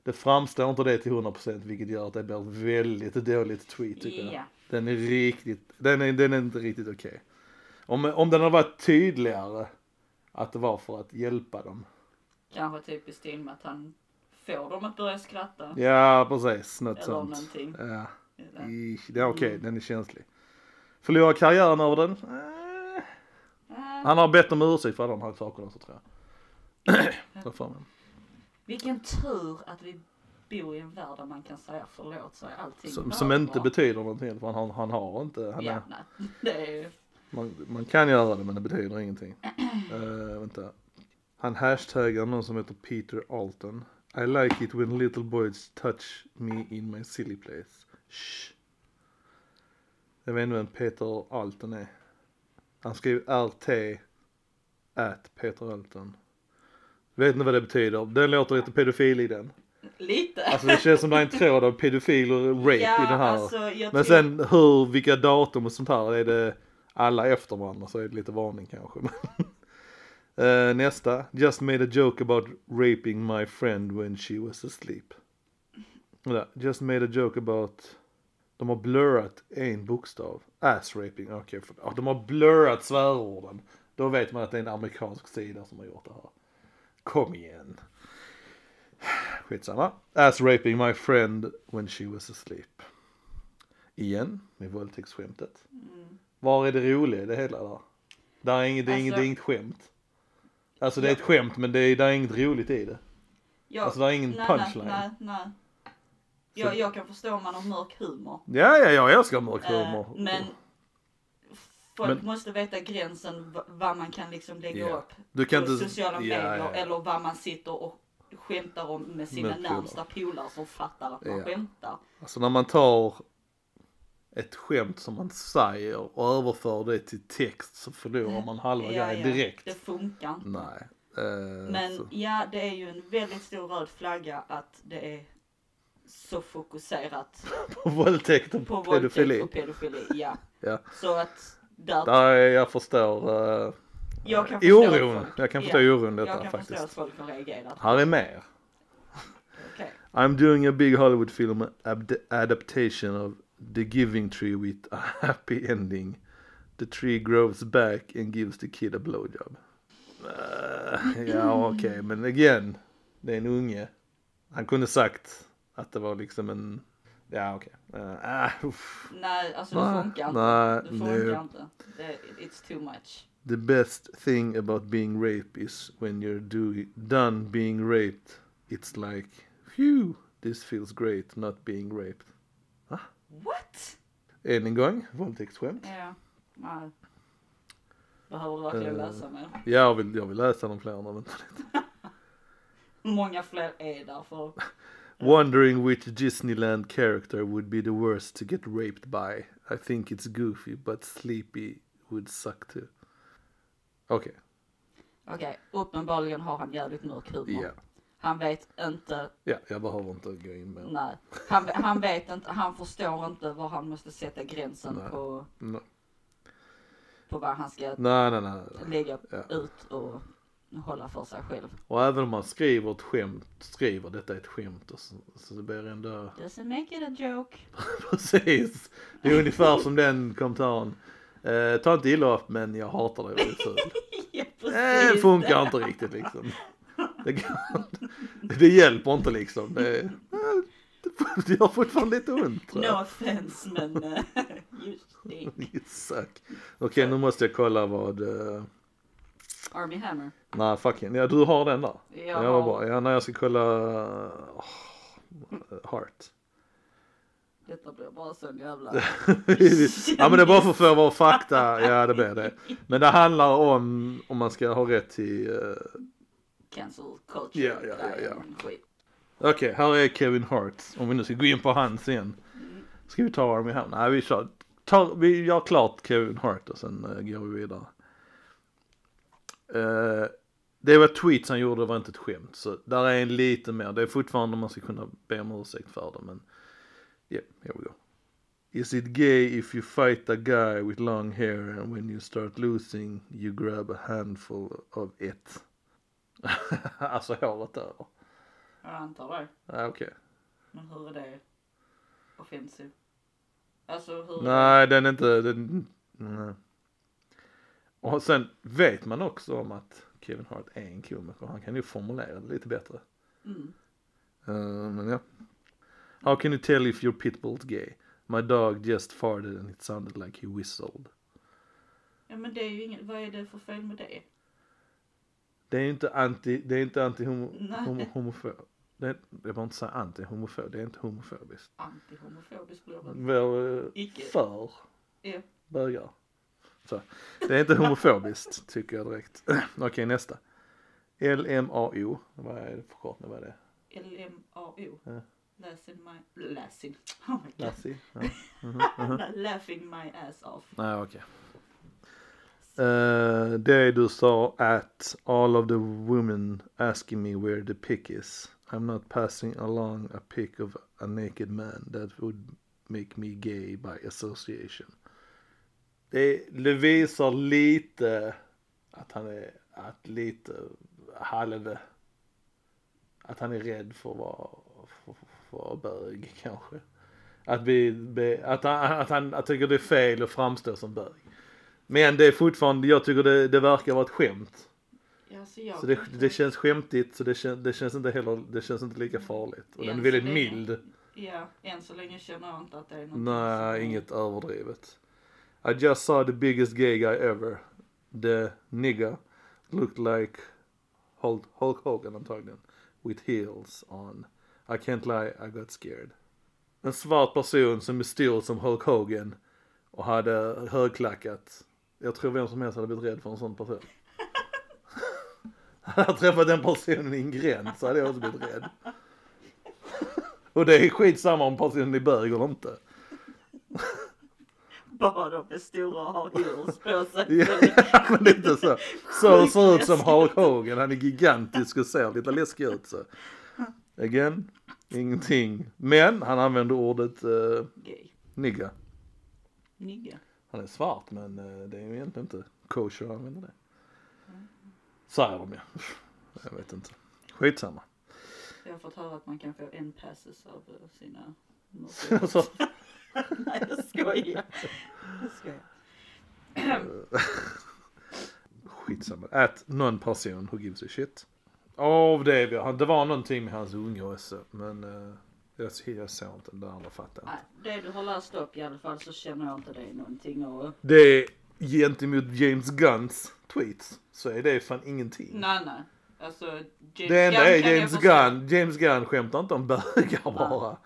Det framstår inte det till 100% vilket gör att det blir väldigt dåligt tweet tycker jag. Ja. Den är riktigt, den är, den är inte riktigt okej. Om, om den hade varit tydligare att det var för att hjälpa dem. Kanske typ i stil med att han får dem att börja skratta. Ja precis, något Eller sånt. någonting. Ja, Ja. i- det är okej, den är känslig. Förlora karriären över den? Eh, Han har bett om ursäkt för alla de här sakerna så tror jag. Vad fan. Vilken tur att vi bor i en värld där man kan säga förlåt så är allting Som, som inte betyder någonting för han, han har inte, han är, Ja, nej. Det är. Man, man kan göra det men det betyder ingenting. Uh, vänta. Han hashtaggar någon som heter Peter Alton. I like it when little boys touch me in my silly place. Shh. Jag vet inte vem Peter Alton är. Han skriver RT at Peter Alton. Vet inte vad det betyder. Den låter lite pedofil i den. Lite. Alltså det känns som det är en tråd av pedofil och rape ja, i den här. Alltså, Men sen hur, vilka datum och sånt här, är det alla efter varandra så är det lite varning kanske. uh, nästa. Just made a joke about raping my friend when she was asleep. Just made a joke about de har blurrat en bokstav. Ass raping, okej. för- ja, de har blurrat svärorden. Då vet man att det är en amerikansk sida som har gjort det här. Kom igen. Skitsamma. Ass raping my friend when she was asleep. Igen, med våldtäktsskämtet. Mm. Var är det roliga i det hela där? Där är inget, det är inget, Alltså- det är inget skämt. Alltså det är Ja. ett skämt men det är, där är inget roligt i det. Jag, Alltså, det är ingen nej, punchline. Nej, nej. Jag, jag kan förstå om man har mörk humor. Ja, ja, jag älskar mörk Eh, humor. men folk Men- måste veta gränsen vad man kan liksom lägga Ja. upp Du kan på inte... sociala ja, medier ja, ja. eller vad man sitter och skämtar om med sina Med närmsta polare som fattar att man Ja. skämtar. Alltså när man tar ett skämt som man säger och överför det till text så förlorar man halva Ja, grejen ja, direkt. Det funkar inte. Nej. Eh, Men så. ja, det är ju en väldigt stor röd flagga att det är så fokuserat På våldtäkt och på pedofili. våldtäkt och pedofili. Ja. Ja. Så att där, Där är, jag förstår uh, jag kan förstå oron. Jag kan förstå ja, oron Jag detta kan förstå att faktiskt. folk har reagerat. Här är mer. Okej. I'm doing a big Hollywood film adaptation of The Giving Tree with a happy ending. The tree grows back and gives the kid a blowjob. Uh, ja okej men again. Det är en unge. Han kunde sagt att det var liksom en, ja okej. Uh, ah, uff. Nej, alltså det Nej, funkar inte. nej, det funkar nu. inte. It's too much. The best thing about being raped is when you're do- done being raped. It's like, phew, this feels great not being raped. What? Än en gång, våldtäktsskämt. Ja, nej. Behöver du verkligen Eh. läsa mer? Jag vill, jag vill läsa de fler nu, vänta lite. Många fler är där för Wondering which Disneyland character would be the worst to get raped by. I think it's Goofy, but Sleepy would suck too. Okej, Okej, uppenbarligen har han jävligt mörk humor. ja. Han vet inte, Ja, jag behöver inte gå in mer. nej. Han, han vet inte, han förstår inte var han måste sätta gränsen Nej. på, Nej, på vad han ska nej, nej. nej. lägga Ja. ut och hålla för sig själv. Och även om man skriver ett skämt, skriver detta är ett skämt och så, så det blir ändå Doesn't make it a joke. Precis. Det är ungefär som den kommentaren. Eh, ta inte illa upp men jag hatar dig väldigt fult. ja, Eh, Det funkar inte riktigt liksom. Det, kan, det hjälper inte liksom. Det, eh, det, gör fortfarande lite ont. No jag. offense men uh, just det. Suck. Okej nu måste jag kolla vad, uh, Army Hammer. nej fucking, ja du har den där. Jag Ja vad har, bra, ja när jag ska kolla uh, Heart. detta blir bara sån jävla ja men det är bara för att få vara fakta, ja det blir det. Men det handlar om om man ska ha rätt till, uh, cancel culture. Ja, ja, ja, ja. Okej här är Kevin Hart. Om vi nu ska gå in på hans igen. Ska vi ta Army Hammer? Nej vi kör, tar, vi gör klart Kevin Hart och sen uh, går vi vidare. Uh, det var tweets han gjorde, det var inte ett skämt. Så där är en lite mer, det är fortfarande man ska kunna be om ursäkt för det men yeah, here we go. Is it gay if you fight a guy with long hair and when you start losing you grab a handful of it? alltså håret över. Jag antar det. Ah, Okej. Men hur är det offensiv? Alltså hur? Nej den är inte, den, nej. Och sen vet man också om att Kevin Hart är en komiker. Han kan ju formulera det lite bättre. Mm. Uh, men ja. How can you tell if your pitbull's gay? My dog just farted and it sounded like he whistled. Ja men det är ju inget, vad är det för fel med det? Det är inte anti, det är inte anti homo, homo, homofob. Det är, jag bara inte säga anti homofob, det är inte homofobiskt. Antihomofobisk blir det. Icke. för Ja. bögar. Så. Det är inte homofobiskt tycker jag direkt. Okej nästa. LMAO, vad är det förkortning, vad är det? L-M-A-O. Ja. Laughing my, laughing. Oh my god. Lassie? Ja. laughing my ass off. Nej okej. Eh, det du sa att all of the women asking me where the pick is. I'm not passing along a pic of a naked man that would make me gay by association. Det, det visar lite att han är, att lite halv, att han är rädd för att vara, för, för bög kanske. Att vi, be- att han, att han att tycker det är fel att framstå som bög. Men det är fortfarande, jag tycker det, det verkar vara ett skämt. Ja, så det, det känns skämtigt så det, kän, det känns inte heller, det känns inte lika farligt. Och den är Än väldigt länge. mild. Ja, än så länge känner jag inte att det är något Nej, inget överdrivet. I just saw the biggest gay guy ever. The nigga looked like Hulk, Hulk Hogan antagligen. With heels on. I can't lie, I got scared. En svart person som är stor som Hulk Hogan och hade högklackat. Jag tror vem som helst hade blivit rädd för en sån person. Hade jag träffat den personen i en gränd så hade jag också blivit rädd. Och det är skitsamma om personen är bög eller inte. Bara de är stora och har heels på sig. Ja, men lite så. Så ser ut som Hulk Hogan. Han är gigantisk och ser lite läskig ut så. Again, ingenting. Men han använder ordet Gay. nigga. Nigga. Han är svart men eh, det är ju egentligen inte kosher att använda det. Säger de ja. Jag vet inte. Skitsamma. Jag har fått höra att man kan få en passes av eh, sina Så, Nej jag skojar. Jag skojar. skitsamma. At någon person who gives a shit. Av det, det var någonting med hans unge också. Men jag, jag såg inte den där andra fattar inte. Nej, det du har läst upp i alla fall så känner jag inte det någonting och Det är gentemot James Gunns tweets så är det fan ingenting. Nej nej. Alltså James det enda är James. Gunn, James Gunn skämtar inte om bögar bara.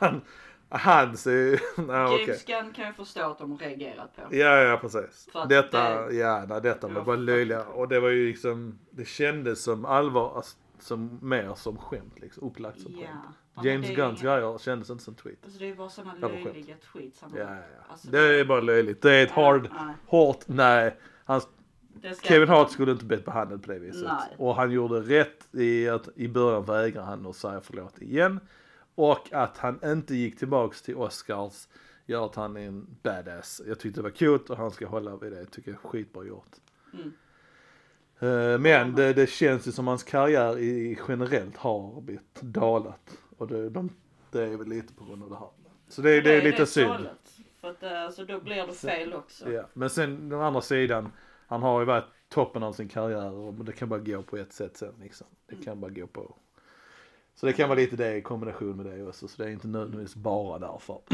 Han, han ser, okej. James Gunn kan jag förstå att de har reagerat på. Ja, ja precis. Detta, det- ja, nej, detta var bara löjliga. Och det var ju liksom, det kändes som allvar, alltså, som mer som skämt liksom, upplagt som Ja. skämt. James Gunns inga- grejer kändes inte som tweet. Alltså det är bara sådana löjliga tweets han. Ja, ja, ja. Alltså, Det är bara löjligt. Det är ett Ja, hard, nej. hårt, nej. Han, det ska Kevin Hart skulle inte blivit behandlad på det viset. Nej. Och han gjorde rätt i att i början vägrar han att säga förlåt igen. Och att han inte gick tillbaks till Oscars gör att han är en badass. Jag tyckte det var coolt och han ska hålla vid det. Jag tycker det är skitbra gjort. Mm. Eh, Men det, det känns ju som hans karriär i, generellt har blivit dalat. Och det, de, det är väl lite på grund av det här. Så det, det är lite rätt synd. galet. För att eh, alltså, då blir det fel också. Ja. Men sen den andra sidan, han har ju varit toppen av sin karriär och det kan bara gå på ett sätt sen liksom. Det kan bara gå på. Så det kan vara lite det i kombination med det också. Så det är inte nödvändigtvis bara därför.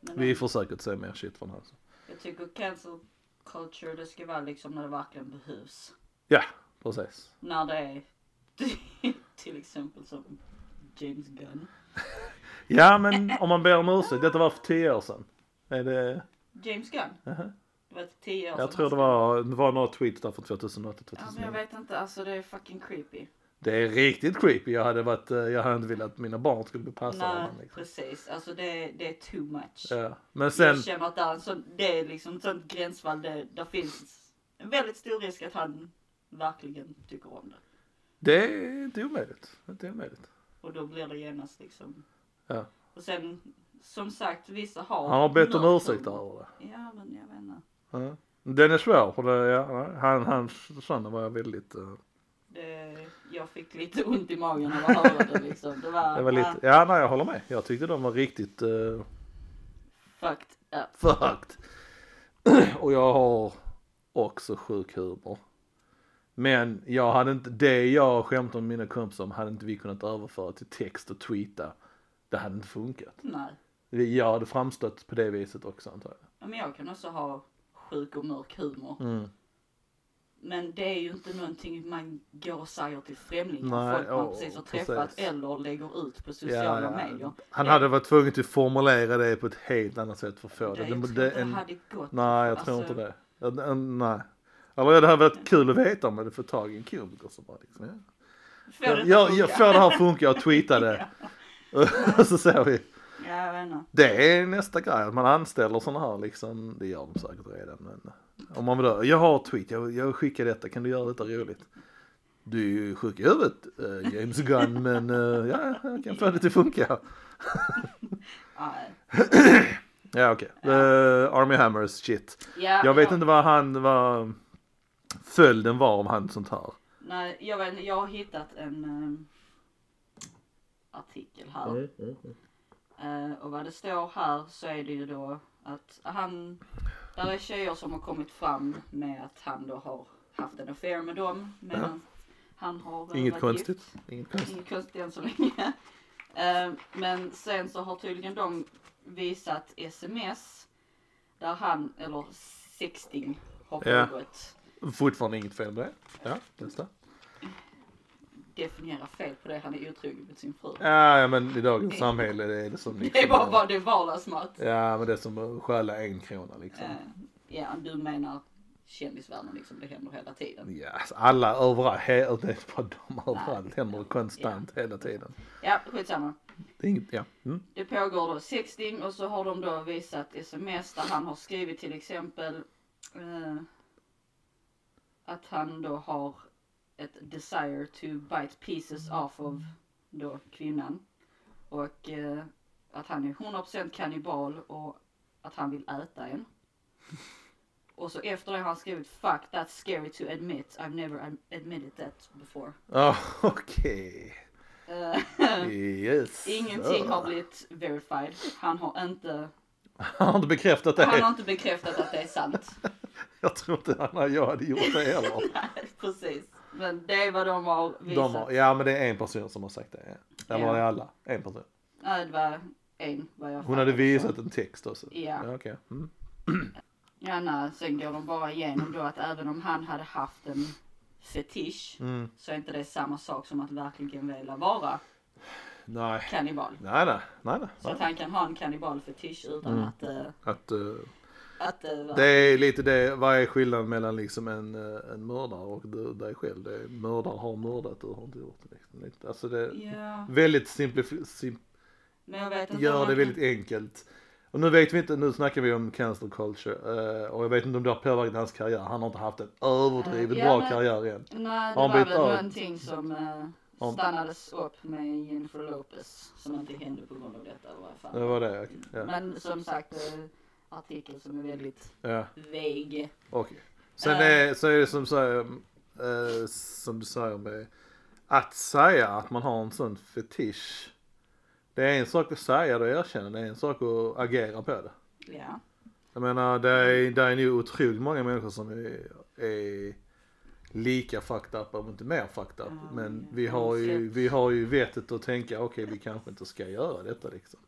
Men, Vi eh, får säkert se mer shit från honom. Jag tycker cancel culture det ska vara liksom när det verkligen behövs. Ja, precis. När det är till exempel som James Gunn. Ja men om man ber om ursäkt, detta var för tio år sedan. Är det? James Gunn? Jaha. Det var tio år Jag sedan tror det var, det var några tweets där från 2008, Ja men jag 2009. vet inte, alltså det är fucking creepy. Det är riktigt creepy. Jag hade varit, eh, jag hade inte velat att mina barn skulle bli passade Nej honom. Liksom. precis, alltså det, det är too much. Ja. Men sen, Jag känner att det är, en sån, det är liksom ett sånt gränsfall, det, där finns en väldigt stor risk att han verkligen tycker om det. det är inte omöjligt. Det är inte omöjligt. Och då blir det genast liksom. Ja. Och sen, som sagt, vissa har. Han har bett om ursäkt över det. Ja men jag vet inte. Ja. Den är svår för det, ja, han, han, sådana var väldigt, eh, Det, jag fick lite ont i magen av att höra det liksom. Det var, det var lite, ja nej jag håller med. Jag tyckte de var riktigt uh, fucked up. fucked. Och jag har också sjuk humor. Men jag hade inte, det jag skämtade med mina kompisar om hade inte vi kunnat överföra till text och tweeta. Det hade inte funkat. Nej. Jag hade framstått på det viset också antar jag. Ja, Men jag kan också ha sjuk och mörk humor. Mm. Men det är ju inte någonting man går och säger till främlingar. Nej, folk man åh, precis har precis. träffat eller lägger ut på sociala medier. Han hade varit tvungen att formulera det på ett helt annat sätt för att få Det, det. jag det, tror det inte det en, hade gått. nej, jag tror Alltså, inte det. Ja, eh, Nej. Eller det hade varit kul att veta om jag hade fått tag i en komiker som bara liksom, ja. Får det Jag, jag, jag får det här funka och tweeta det. Och så ser vi. Ja, jag vet inte. Det är nästa grej, att man anställer sådana här liksom, det gör de säkert redan men om man vill jag har tweet, jag, jag skickar detta, kan du göra detta roligt? Du är ju sjuk i huvudet eh, James Gunn men eh, ja, jag kan få det till funka. Ja okej, Eh, Army Hammers shit. Ja, Jag vet ja. inte vad han, vad följden var av han sånt här? Nej, jag vet jag har hittat en ehm, artikel här. Mm, mm, mm. Eh, och vad det står här så är det ju då att han, där är tjejer som har kommit fram med att han då har haft en affair med dem medan han har eh, Inget konstigt. gift. Inget konstigt. Inget konstigt än så länge. Eh, men sen så har tydligen de visat sms där han, eller sexting har Ja. pågått. Fortfarande inget fel med det. Ja, nästa. Definiera fel på det, han är otrogen mot sin fru. Ja, ja, men i dagens samhälle det är det som Det är bara, bara det är vardagsmat. Ja, men det är som att stjäla en krona liksom. Eh, ja, du menar kändisvärlden liksom, det händer hela tiden. Ja, alltså alla överallt, det är bara de överallt, händer det konstant hela tiden. Ja, skitsamma. Det är inget, ja. Mm. Det pågår då sexting och så har de då visat sms där han har skrivit till exempel eh, att han då har ett desire to bite pieces off of då kvinnan. Och eh, att han är 100% kannibal och att han vill äta en. Och så efter det har han skrivit fuck that's scary to admit I've never ad- admitted that before. Ja, okej. Eh, Yes. Ingenting har blivit verified. Han har inte Han har inte bekräftat det. Han har inte bekräftat att det är sant. Jag tror inte han, jag hade gjort det heller. Nej, precis. Men det är vad de har visat. De har, ja men det är en person som har sagt det. Ja. Eller Ja. var det alla? En person. Nej, det var en vad jag Hon hade visat en text också. Ja. ja okej. Mm. Ja, nej, sen går de bara igenom då att även om han hade haft en fetisch Mm. så är inte det samma sak som att verkligen vilja vara Nej. kannibal. Nej, nej, nej, nej. Så att han kan ha en kannibalfetisch utan Mm. att, uh, Att, eh, att uh, det är lite det, vad är skillnaden mellan liksom en, eh, en mördare och du, dig själv? Det är, mördare har mördat, du har inte gjort det. Liksom. Alltså det är Ja, väldigt simplif- sim, gör det kan- väldigt enkelt. Och nu vet vi inte, nu snackar vi om cancel culture eh, och jag vet inte om det har påverkat hans karriär. Han har inte haft en överdrivet Ja, bra men- karriär än. Nej, det var han bytt väl av? någonting som uh, stannades upp med Jennifer Lopez som inte hände på grund av detta varje fall. Det var det, okej. ja. Men som sagt, artikel som är väldigt ja. vague. Okej. Sen Eh. är, så är det som, säger, eh, som du säger med att säga att man har en sån fetisch. Det är en sak att säga det och erkänna, det är en sak att agera på det. Ja. Jag menar det är, det är nog otroligt många människor som är, är lika fucked up om inte mer fucked up. Ja, Men vi har ju, vi har ju vettet att tänka okej vi kanske inte ska göra detta liksom.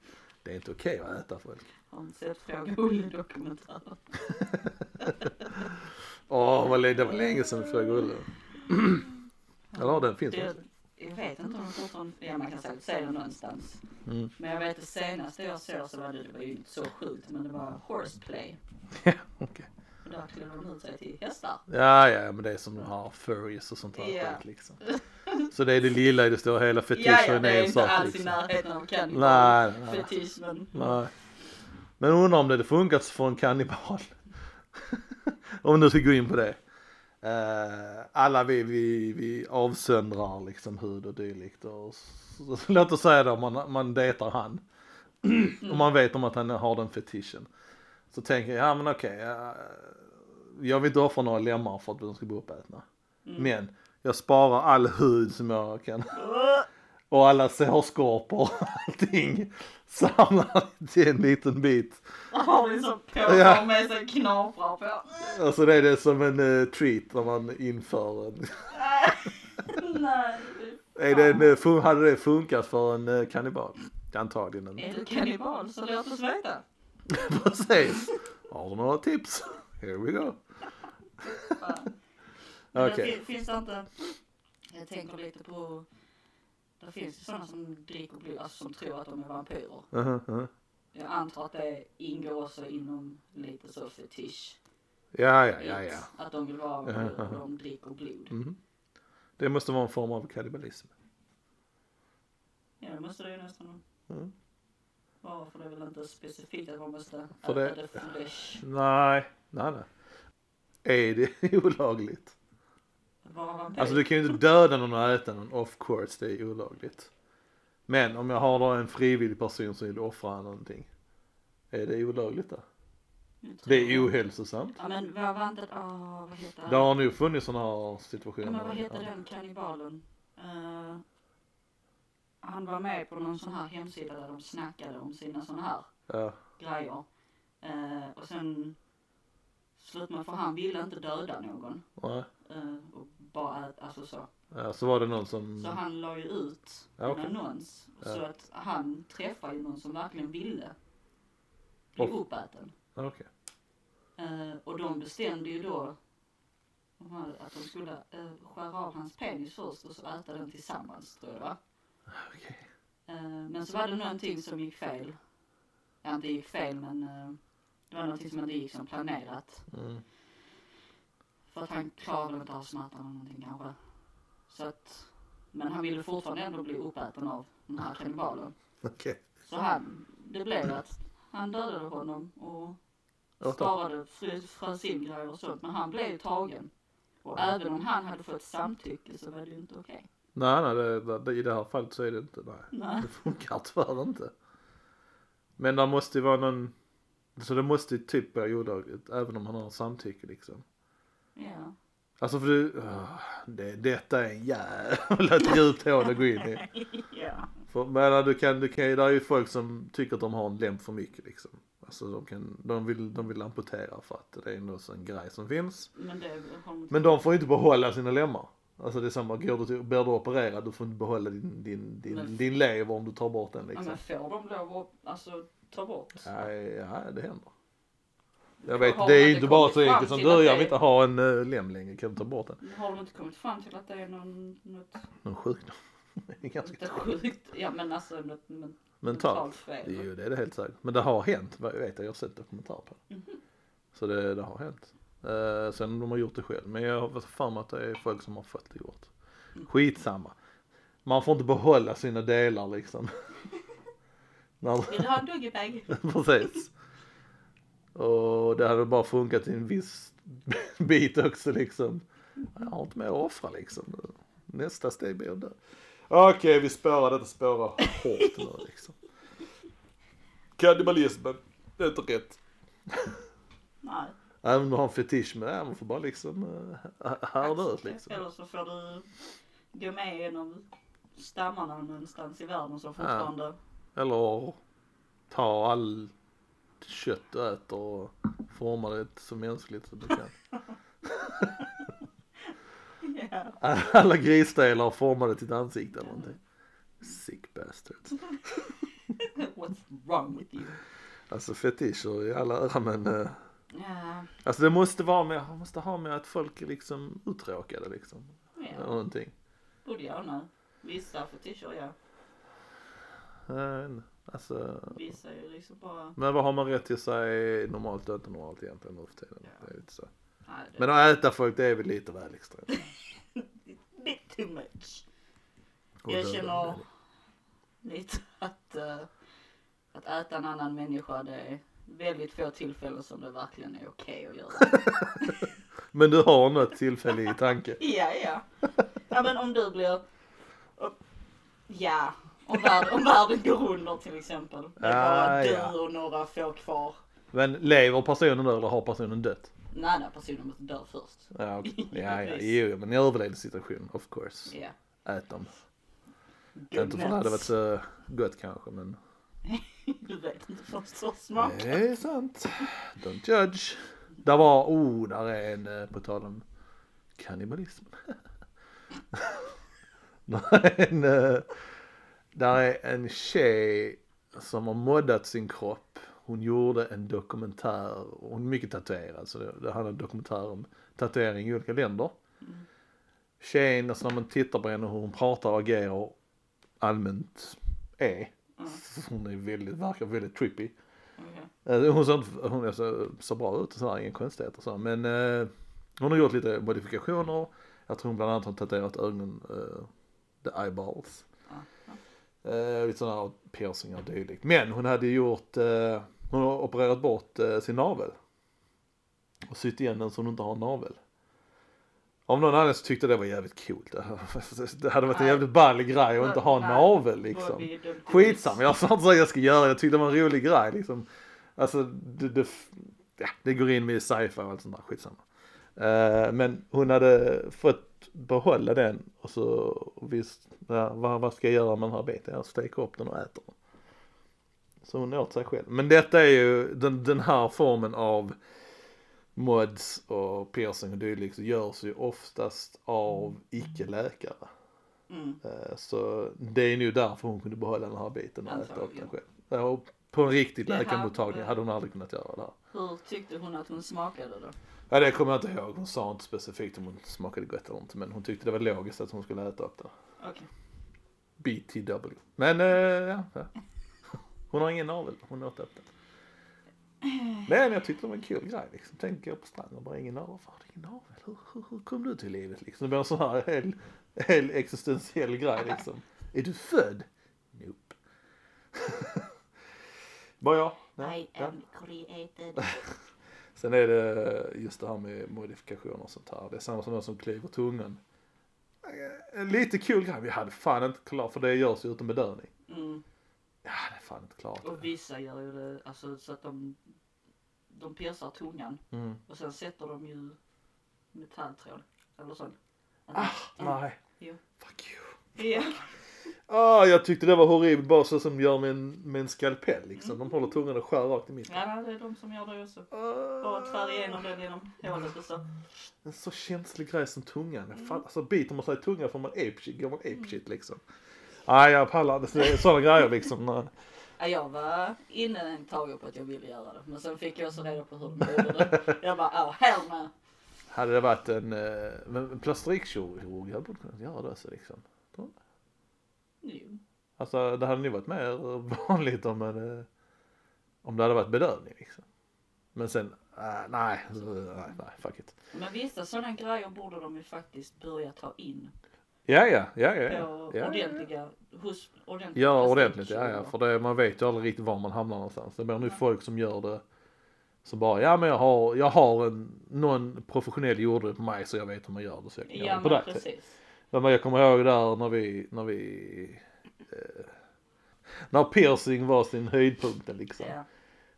Det är inte okej att äta folk. Har inte sett Fråga Olle-dokumentären. Åh det var länge sedan vi flög Olle. Eller den finns Det- också. Jag vet inte om den fortfarande, ja man kan säkert se den någonstans. Mm. Men jag vet det senaste jag såg så var det, det var ju inte så sjukt men det var horseplay. Ja, okej. Och där klädde de ut sig till hästar. Ja, ja, men det är som de har furries och sånt där Ja. skit liksom. Så det är det lilla i det stora hela Ja, fetischen ja, det är är en inte sak alls i liksom. närheten av kannibal. Nej, Fetisch men. nej. Men undrar om det hade funkat för en kannibal. om du ska gå in på det. Eh, alla vi, vi, vi avsöndrar liksom hud och dylikt och så, så, låt oss säga då man, man dejtar han. och man vet om att han har den fetischen. Så tänker jag, ja men okej, eh, jag vill inte offra några lemmar för att de ska bli uppätna. Men jag sparar all hud som jag kan. Och alla sårskorpor och allting. Samlar till en liten bit. Har ni så Ja. med sig knaprar på? Alltså det är det som en uh, treat när man inför en. Nej. Är det en, eh, hade det funkat för en uh, kannibal? Antagligen inte. Är du kannibal så låt oss veta. Precis. Har du några tips? Here we go. Men Okej. det fin- finns det inte, jag tänker lite på, det finns ju sådana som dricker blod, alltså som tror att de är vampyrer. Uh-huh, uh-huh. Jag antar att det ingår också inom lite så fetisch. Ja, ja, ja, ja. Att de vill vara vampyrer och de dricker blod. Mhm. Det måste vara en form av kannibalism. Ja det måste det ju nästan Mm. vara. För det är väl inte specifikt att man måste För äta det- det flesh. Nej, nej, nej. Är det olagligt? Att vara vampyr. Alltså du kan ju inte döda någon och äta någon off course, det är olagligt. Men om jag har då en frivillig person som vill offra någonting. Är det olagligt då? Det är ohälsosamt. Ja men vad var inte, åh vad heter Det har nog funnits sådana här Ja, situationer. men vad heter den kannibalen? Eh, han var med på någon sån här hemsida där de snackade om sina såna här Ja, grejer. Eh, och sen slutade man för han ville inte döda någon. nej. Eh, och bara ät, alltså så. Ja, så var det någon som... Så han la ju ut Ja, en okej. annons. Ja. Så att han träffade ju någon som verkligen ville bli Och- uppäten. Okej. Eh, och de bestämde ju då de här, att de skulle eh, skära av hans penis först och så äta den tillsammans tror jag va? Okej. Eh, men så var det någonting som gick fel. Ja inte gick fel men eh, det var någonting som inte gick som planerat. Mm. För att han klarade inte av smärtan eller någonting kanske. Så att, men han ville fortfarande ändå bli uppäten av den här kannibalen. Okej. Så han, det blev att han dödade honom och sparade, frö- frös in grejer och sånt. Men han blev ju tagen. Och även om han hade fått samtycke så var det ju inte okej. Nej, nej, det, det, i det här fallet så är det inte, nej. Nej. Det funkar tyvärr inte. Men det måste ju vara någon, så det måste ju typ vara olagligt, även om han har samtycke liksom. Ja. Alltså för du, åh, det, detta är en jävla djupt hål att gå in i. ja. För, men du kan, du kan, det är ju folk som tycker att de har en lem för mycket liksom. Alltså de kan, de vill, de vill amputera för att det är en grej som finns. Men det de. Men de får ju inte behålla sina lemmar. Alltså det är samma, går du till, blir du opererad, du får inte behålla din, din, din, Men- din lever om du tar bort den liksom. men får de lov att alltså, ta bort? Ja, ja det händer. Jag vet, det de är inte inte bara så enkelt som du, jag vill inte ha en uh, lem längre, kan du ta bort den? Har de inte kommit fram till att det är någon, något, Någon sjukdom. Det är ganska inte sjukt, ja men alltså något men, mentalt. fel? Jo, det är det helt säkert. Men det har hänt, jag vet, jag har sett dokumentär på det. Mhm. Så det, det har hänt. Uh, sen om de har gjort det själv. Men jag har för mig att det är folk som har fått det gjort. Mm. Skitsamma. Man får inte behålla sina delar liksom. Vill du ha en doggy-bag? precis. Och det hade bara funkat i en viss bit också liksom. Jag har inte mer att offra liksom. Nästa steg blir det. Okej, vi spårar detta spårar hårt nu liksom. Kannibalismen, det är inte rätt. Nej. Även om du har en fetisch med det, man får bara liksom uh, härda ut liksom. Eller så får du gå med i en av stammarna någonstans i världen som fortfarande Eller ta all kött du äter och forma det så mänskligt som du kan. Alla grisdelar och forma det till ett ansikte eller någonting. Sick bastards. What's wrong with you? Alltså fetischer i alla ära men uh, Ja. Alltså det måste vara med, måste ha med att folk är liksom uttråkade liksom. Eller Ja. någonting. Både ja och nej. Vissa fetischer ja. Uh, alltså, Vissa är ju liksom bara. men vad har man rätt till är normalt och inte normalt egentligen nu för tiden? Ja. Det är lite så. Nej, det Men att äta folk det är väl lite väl extremt. bit too much. Och Jag känner lite att, eh, att äta en annan människa det är väldigt få tillfällen som det verkligen är okej att göra. Men du har något tillfälle i tanke? ja, ja. Ja men om du blir, ja. Om världen, om världen går under till exempel. Det är bara Ah, du ja. och några få kvar. Men lever personen då eller har personen dött? Nej, nej, personen måste dö först. Ja, okej. ja, ja, Precis. jo, men i överlevnadssituation, of course. Ja. Ät dem. Inte för det hade varit så gott kanske, men Du vet inte först så smak. det är sant. Don't judge. Där var, oh, där är en, eh, på tal om kannibalism. där är en, eh, där är en tjej som har moddat sin kropp. Hon gjorde en dokumentär, hon är mycket tatuerad så det, handlar om dokumentär om tatuering i olika länder. Tjejen, alltså när man tittar på henne hur hon pratar och agerar allmänt är. Hon är väldigt, verkar väldigt trippy. Okej. Eh, Hon ser, hon så, så bra ut och sådär, inga konstigheter så. Men eh, hon har gjort lite modifikationer. Jag tror hon bland annat har tatuerat ögonen, eh, the eyeballs. Eh, lite sådana piercingar och dylikt. Men hon hade gjort, eh, hon har opererat bort eh, sin navel. Och sytt igen den så hon inte har navel. Av någon anledning så tyckte jag det var jävligt coolt. Det hade varit en jävligt ball grej att inte ha navel liksom. Skitsamma, jag sa inte så jag ska göra det. Jag tyckte det var en rolig grej liksom. Alltså det, det, ja, det går in med sci-fi och allt sånt där, skitsamma. Eh, men hon hade fått behålla den och så visst, ja, vad, vad ska jag göra med den här biten? Jag steker upp den och äter den. Så hon åt sig själv. Men detta är ju den, den här formen av mods och piercing och dylikt görs ju oftast av icke-läkare. Mm. Eh, Så det är nog därför hon kunde behålla den här biten och äta upp den själv. Ja, och på en riktig läkarmottagning hade hon aldrig kunnat göra det här. Hur tyckte hon att hon smakade då? Ja det kommer jag inte ihåg, hon sa inte specifikt om hon smakade gott eller inte men hon tyckte det var logiskt att hon skulle äta upp det. Okej. BTW. Men eh, ja, ja. Hon har ingen navel, hon åt upp det. Men jag tyckte det var en kul grej liksom. Tänk jag på stranden och bara ingen navel. Varför har du ingen navel? Hur, hur, hur kom du till livet liksom? Det blir en sån här hel, hel existentiell grej liksom. Är du född? Nope. bara jag? Nej, I ja. am created. Sen är det just det här med modifikationer och sånt här. Det är samma som de som klyver tungan. En lite kul grej. Vi hade fan inte klart för det görs ju utan bedövning. Mm. Ja, det är fan inte klart. Och vissa gör ju det alltså, så att de, de piercar tungan Mm. och sen sätter de ju metalltråd eller så. Ah, nej. Jo. Fuck you. Ja. Ah, jag tyckte det var horribelt bara så som gör med en, med en skalpell liksom. De håller tungan och skär rakt i mitten. ja, det är de som gör det också. Ah, Och skär igenom den genom hålet och så. en så känslig grej som tungan. Fan, alltså biter man sig i tungan får man apeshit, går man apeshit liksom. Nej, jag pallar inte. Sådana grejer liksom. Ja, jag var inne en tag på att jag ville göra det. Men sen fick jag så reda på hur de gjorde det. Jag bara, oh hell no. Hade det varit en, eh, en plastikkirurg hade borde kunnat göra det så liksom. Jo. Alltså det hade nog varit mer vanligt om, en, eh, om det hade varit bedövning liksom. Men sen, äh, nej, så, nej, nej, fuck it. Men vissa sådana grejer borde de ju faktiskt börja ta in. Ja, ja, ja, ja. ja. På ja. ordentliga, hos ordentliga Ja, ordentligt, ja, ja. För det, man vet ju aldrig riktigt var man hamnar någonstans. Det blir nu folk som gör det som bara, ja men jag har, jag har en, någon professionell gjorde det på mig så jag vet hur man gör det så jag kan göra Ja det på dig. precis. Men jag kommer ihåg där när vi, när vi, eh, när piercing var sin höjdpunkt liksom. Ja.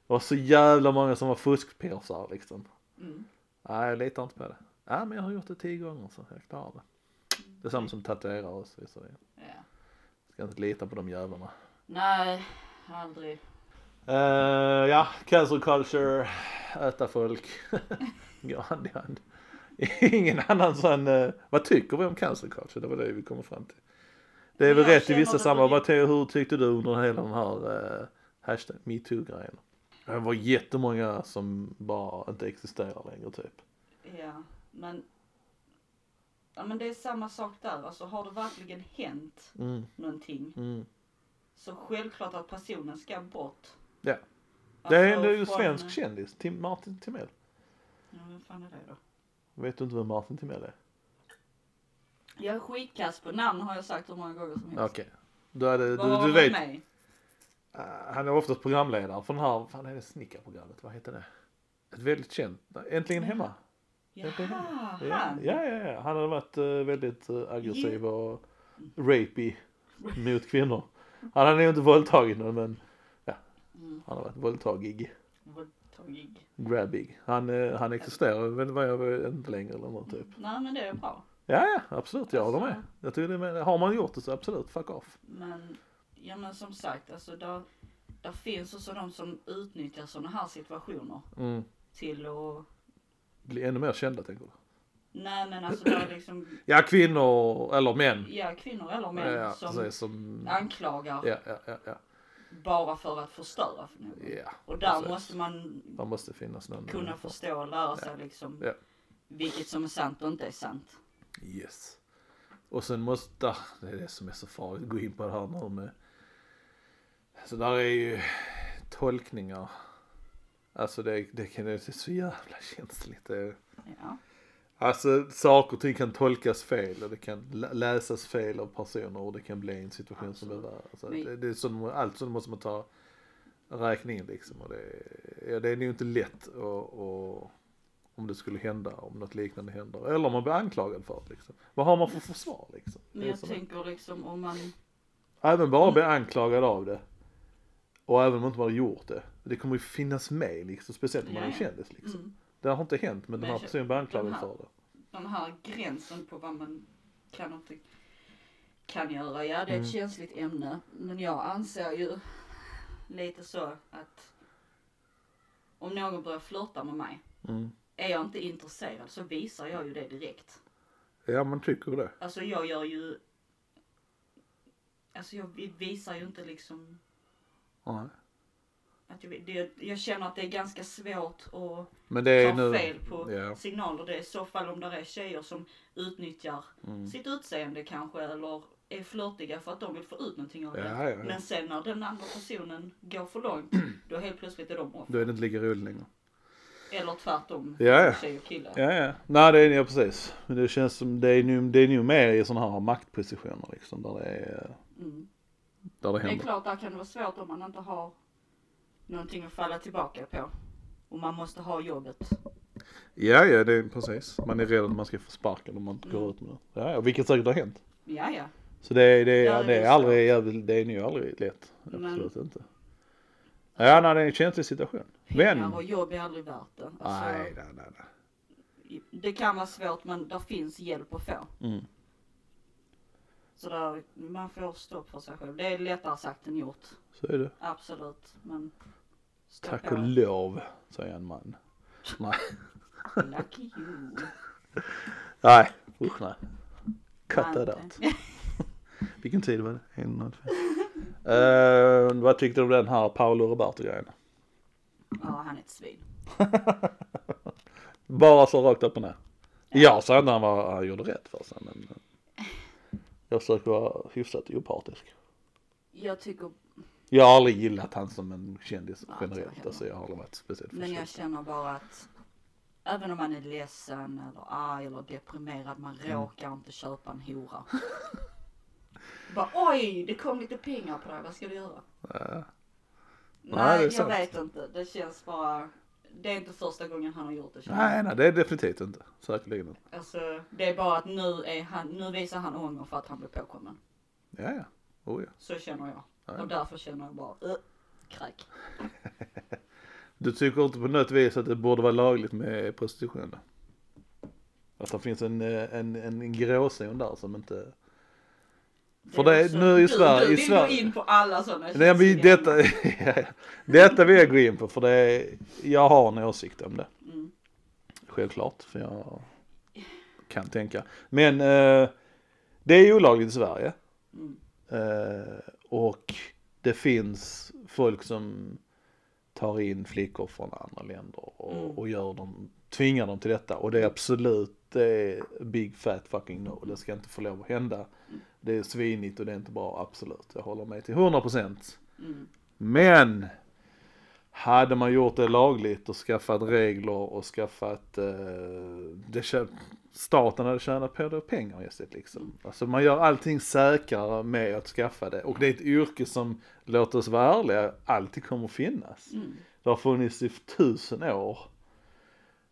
Det var så jävla många som var fuskpiercare liksom. Mm. Nej, jag litar inte på det. Ja, men jag har gjort det tio gånger så jag klarar det. Det är samma som tatuerare också. Så jag ja. ska inte lita på de jävlarna. Nej, aldrig. Uh, ja, cancel culture, äta folk, gå hand i hand. Ingen annan sån, uh, vad tycker vi om cancel culture? Det var det vi kom fram till. Det är väl Jag rätt i vissa sammanhang. Vad Hur tyckte du under hela den här uh, hashtag metoo-grejen? Det var jättemånga som bara inte existerar längre typ. Ja, men. Ja men det är samma sak där. Alltså har det verkligen hänt Mm, någonting mm. så självklart att personen ska bort. Ja. Det är, Alltså, det är ju från- svensk kändis, Tim, Martin Timell. Ja, vem fan är det då? Vet du inte vem Martin Timell är? Jag är skitkast på namn har jag sagt hur många gånger som helst. Okej. Du, hade, Vad har du, du vet, i? Uh, han är oftast programledare för den här, vad fan är det snickarprogrammet, vad heter det? Ett väldigt känt, Äntligen Hemma. Äntligen Jaha, Hemma. Ja, han. ja, ja, ja. Han hade varit eh, väldigt uh, aggressiv och rapey mot kvinnor. Han hade nog inte våldtagit någon men Mm, han har varit våldtagig, våldtagig. grabbig. Han, uh, han existerar väl vad jag inte längre eller något typ. Nej men det är bra. Ja, ja, absolut, jag håller med. Jag tycker det är, med- har man gjort det så absolut, fuck off. Men, ja men som sagt alltså där, där finns också de som utnyttjar sådana här situationer Mm. till att, Bli ännu mer kända tänker du? nej men alltså där liksom, Ja, kvinnor eller män. ja kvinnor eller män ja, som precis, som... anklagar Ja, ja, ja, ja. Bara för att förstöra för någon. Ja, Och där precis. måste man Det måste finnas någon. kunna förstå och lära sig liksom Ja. vilket som är sant och inte är sant. Yes. Och sen måste, ah, det är det som är så farligt, gå in på det här nu med. Så där är ju tolkningar. Alltså det, det kan det är så jävla känsligt. Det, Ja. Alltså saker och ting kan tolkas fel och det kan lä- läsas fel av personer och det kan bli en situation som är Absolut. värre. Alltså, Men- det, det är så, allt sånt måste man ta räkningen liksom. Och det, ja, det är nog inte lätt att, att om det skulle hända, om något liknande händer. Eller om man blir anklagad för det liksom. Vad har man för försvar liksom? Det Men jag som- tänker liksom om man, Även bara bli anklagad av det. Och även om man inte hade gjort det, det kommer ju finnas med liksom, speciellt om man är kändis liksom. Mm. Det har inte hänt men Men den här personen blir anklagad för det. Den här gränsen på vad man kan och inte kan göra. Ja, det är Mm. ett känsligt ämne. Men jag anser ju lite så att om någon börjar flirta med mig, Mm. är jag inte intresserad så visar jag ju det direkt. Ja man tycker det. Alltså jag gör ju, alltså jag vi- visar ju inte liksom Nej. Att jag, det, jag känner att det är ganska svårt att Men det är ta nu, fel på ja. signaler. Det är i så fall om det är tjejer som utnyttjar Mm. sitt utseende kanske eller är flörtiga för att de vill få ut någonting av det. Ja, ja, ja. Men sen när den andra personen går för långt, då helt plötsligt är de off. Då är det inte lika roligt längre. Eller tvärtom, Ja, ja. tjej och kille. Ja, ja. Nej, det är ja, precis. Men det känns som, det är nu, det är nu mer i sådana här maktpositioner liksom, där det är, Mm. där det Det är händer. klart, där kan det vara svårt om man inte har någonting att falla tillbaka på. Och man måste ha jobbet. Ja, ja, det är precis. Man är rädd att man ska få sparken om man inte går Mm. ut med det. Ja, ja, vilket säkert har hänt. Ja, ja. Så det är, det Ja, det det är så. aldrig, jävligt- det är nog aldrig lätt. Men- Absolut inte. Ja, nej, det är en känslig situation. Pengar Men, och jobb är aldrig värt det. Alltså, nej, nej, nej, nej. Det kan vara svårt men där finns hjälp att få. Mm. Så där, man får stopp för sig själv. Det är lättare sagt än gjort. Så är det. Absolut. Men Tack på. och lov, säger en man. Nej, Lucky you. nej, usch nej. Cut that out. Vilken tid var det? En, noll, fem. Eh, vad tyckte du om den här Paolo Roberto-grejen? Ja, han är ett svin. Bara så rakt upp och ner. Jag sa inte han, var, han gjorde rätt för sig men jag försöker vara hyfsat opartisk. Jag tycker, Jag har aldrig gillat han som en kändis Ja, generellt. Alltså jag har aldrig varit speciellt men jag förtjust. känner bara att även om man är ledsen eller arg eller deprimerad, man Mm. råkar inte köpa en hora. bara oj, det kom lite pengar på det, vad ska du göra? Ja. Nej, jag sant. vet inte. Det känns bara, det är inte första gången han har gjort det. Nej, nej det är definitivt inte. Säkerligen inte. Alltså, det är bara att nu är han, nu visar han ånger för att han blev påkommen. Ja, ja. Oh, ja. Så känner jag. Ja. Och därför känner jag bara, uh, kräk. Du tycker inte på något vis att det borde vara lagligt med prostitution då? Att det finns en, eh, en, en gråzon där som inte... För det, också- nu i du, Sverige, Du i vill Sverige. gå in på alla sådana Nej, men detta, detta vill jag gå in på för det är, jag har en åsikt om det. Mm. Självklart, för jag kan tänka. Men eh, det är olagligt i Sverige. Mm. Eh, och det finns folk som tar in flickor från andra länder och, Mm. och gör dem, tvingar dem till detta. Och det är absolut, det är big fat fucking no. Det ska inte få lov att hända. Det är svinigt och det är inte bra, absolut. Jag håller med till 100 procent. Mm. Men hade man gjort det lagligt och skaffat regler och skaffat, eh, det, staten hade tjänat på det pengar istället liksom. Alltså man gör allting säkrare med att skaffa det och det är ett yrke som, låt oss vara ärliga, alltid kommer att finnas. Mm. Det har funnits i tusen år.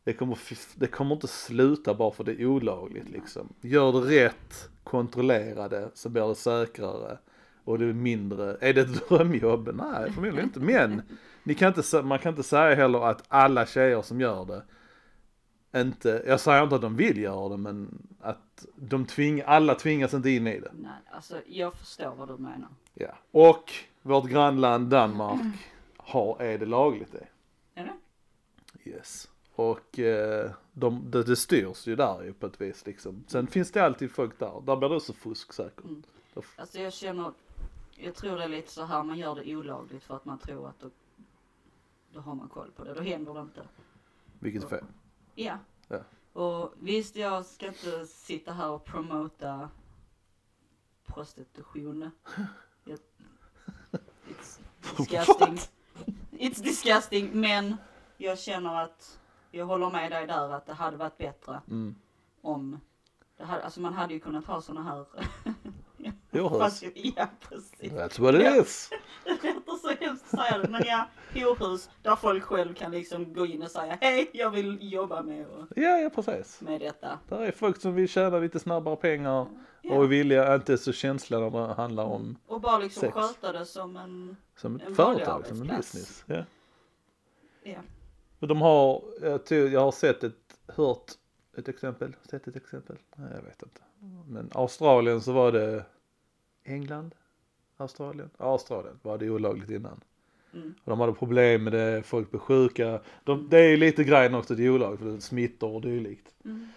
Det kommer, f- det kommer inte sluta bara för det är olagligt liksom. Gör det rätt, kontrollera det, så blir det säkrare. Och det är mindre, är det ett drömjobb? Nej, förmodligen inte. Men ni kan inte, man kan inte säga heller att alla tjejer som gör det inte, jag säger inte att de vill göra det men att de tving, alla tvingas inte in i det. Nej, alltså jag förstår vad du menar. Ja. Och vårt grannland Danmark har, är det lagligt det. Är det? Yes. Och eh, de, det, det styrs ju där ju på ett vis liksom. Sen finns det alltid folk där, där blir det också fusk säkert. Mm. Alltså jag känner, jag tror det är lite så här man gör det olagligt för att man tror att då, då har man koll på det. Då händer det inte. Vilket är fel. Ja. Ja. Och visst, jag ska inte sitta här och promota prostitution. Jag, it's disgusting. It's disgusting, men jag känner att jag håller med dig där att det hade varit bättre Mm. om det hade, alltså man hade ju kunnat ha såna här Fast, ja precis. That's what it Ja. is. Det låter så hemskt att säga det men ja, horhus där folk själv kan liksom gå in och säga hej jag vill jobba med, och, Ja, ja precis. med detta. Där är folk som vill tjäna lite snabbare pengar Ja. och är villiga, inte så känsliga när det handlar om Och bara liksom Sex. sköta det som en, som En ett vanlig företag, som en arbetsplats. business. Ja. ja. Och de har, jag, tror, jag har sett ett, hört ett exempel, sett ett exempel, nej jag vet inte. Men Australien så var det England, Australien, Australien var det olagligt innan. Mm. Och de hade problem med det, folk blev sjuka. De, det är lite grejen också, det är olagligt för det smittor och dylikt. Mm.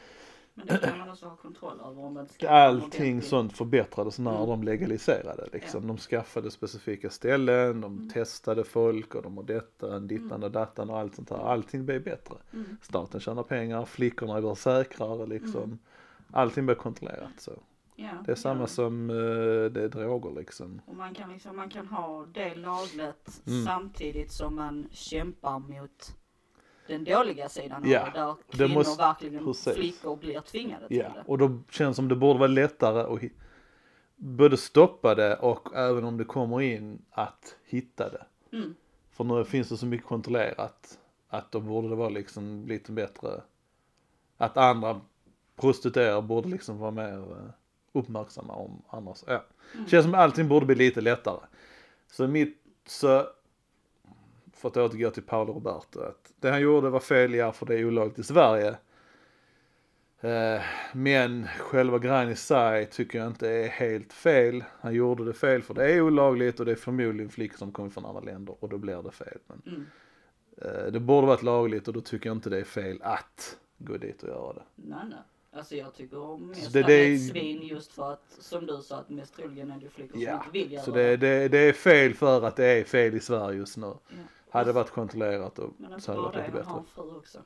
Men det kan man också ha kontroll över om Allting sånt förbättrades när Mm. de legaliserade liksom. De skaffade specifika ställen, de Mm. testade folk och de har detta, dittan och dattan och allt sånt här. Allting blev bättre. Mm. Staten tjänar pengar, flickorna blir säkrare liksom. Allting blir kontrollerat så. Ja, Det är samma ja. som eh, det är droger liksom. Och man kan liksom, man kan ha det lagligt Mm. samtidigt som man kämpar mot den dåliga sidan Ja, av det, där det kvinnor måste- verkligen, precis. flickor blir tvingade Ja, till det. och då känns det som det borde vara lättare att både stoppa det och även om det kommer in att hitta det. Mm. För nu finns det så mycket kontrollerat att då borde det vara liksom lite bättre. Att andra prostituerade borde liksom vara mer eh, uppmärksamma om annars. Ja. Mm. Känns som allting borde bli lite lättare. Så mitt, så för att återgå till Paolo Roberto, att det han gjorde var fel, ja för det är olagligt i Sverige. Eh, men själva grejen i sig tycker jag inte är helt fel. Han gjorde det fel för det är olagligt och det är förmodligen flickor som kommer från andra länder och då blir det fel. Men Mm. eh, det borde varit lagligt och då tycker jag inte det är fel att gå dit och göra det. Nej, nej. Alltså jag tycker mest Så det, det- är ett svin just för att, som du sa, att mest troligen är det flickor som Ja, inte vill göra så det, det, det är fel för att det är fel i Sverige just nu. Ja. Hade det varit kontrollerat och Men så hade det varit lite bättre. en fru också.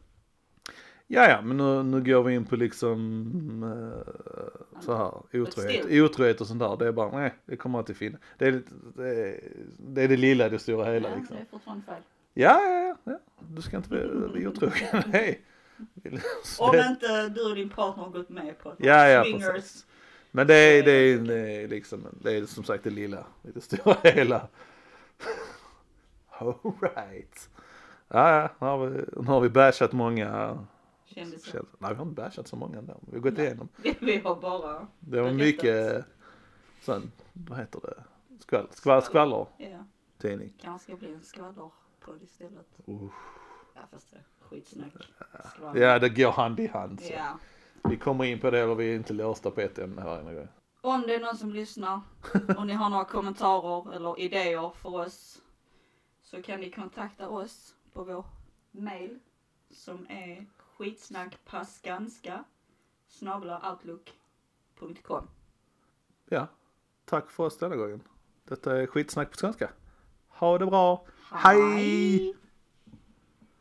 Ja, ja, men nu, nu går vi in på liksom eh, så här otrohet, otrohet och sånt där. Det är bara, nej, det kommer alltid finnas. Det är, det är det, är det lilla i det stora hela ja, liksom. det är fortfarande fel. Ja, ja, ja, ja. Du ska inte bli bli otrogen. Nej. Om inte du och din partner har gått med på det. Ja, ja, Swingers. precis. Men det är, det är, det är liksom, det är som sagt det lilla det stora hela. Alright. Ja, ja, nu har vi, nu har vi bashat många Kändisar. kändisar. Nej, vi har inte bashat så många ändå. Vi har gått igenom. Vi, har bara, Det var mycket, sån, vad heter det, skvall, skvall, skvaller ja, tidning. kanske bli en skvallerpodd istället. Uh. Ja fast det är skitsnack. Ja, det går hand i hand. Så. ja. Vi kommer in på det eller vi är inte låsta på ett ämne här inne. Om det är någon som lyssnar och ni har några kommentarer eller idéer för oss så kan ni kontakta oss på vår mail som är skitsnackpassganska outlook.com. Ja, tack för oss denna gången. Detta är skitsnack på svenska. Ha det bra. Hej!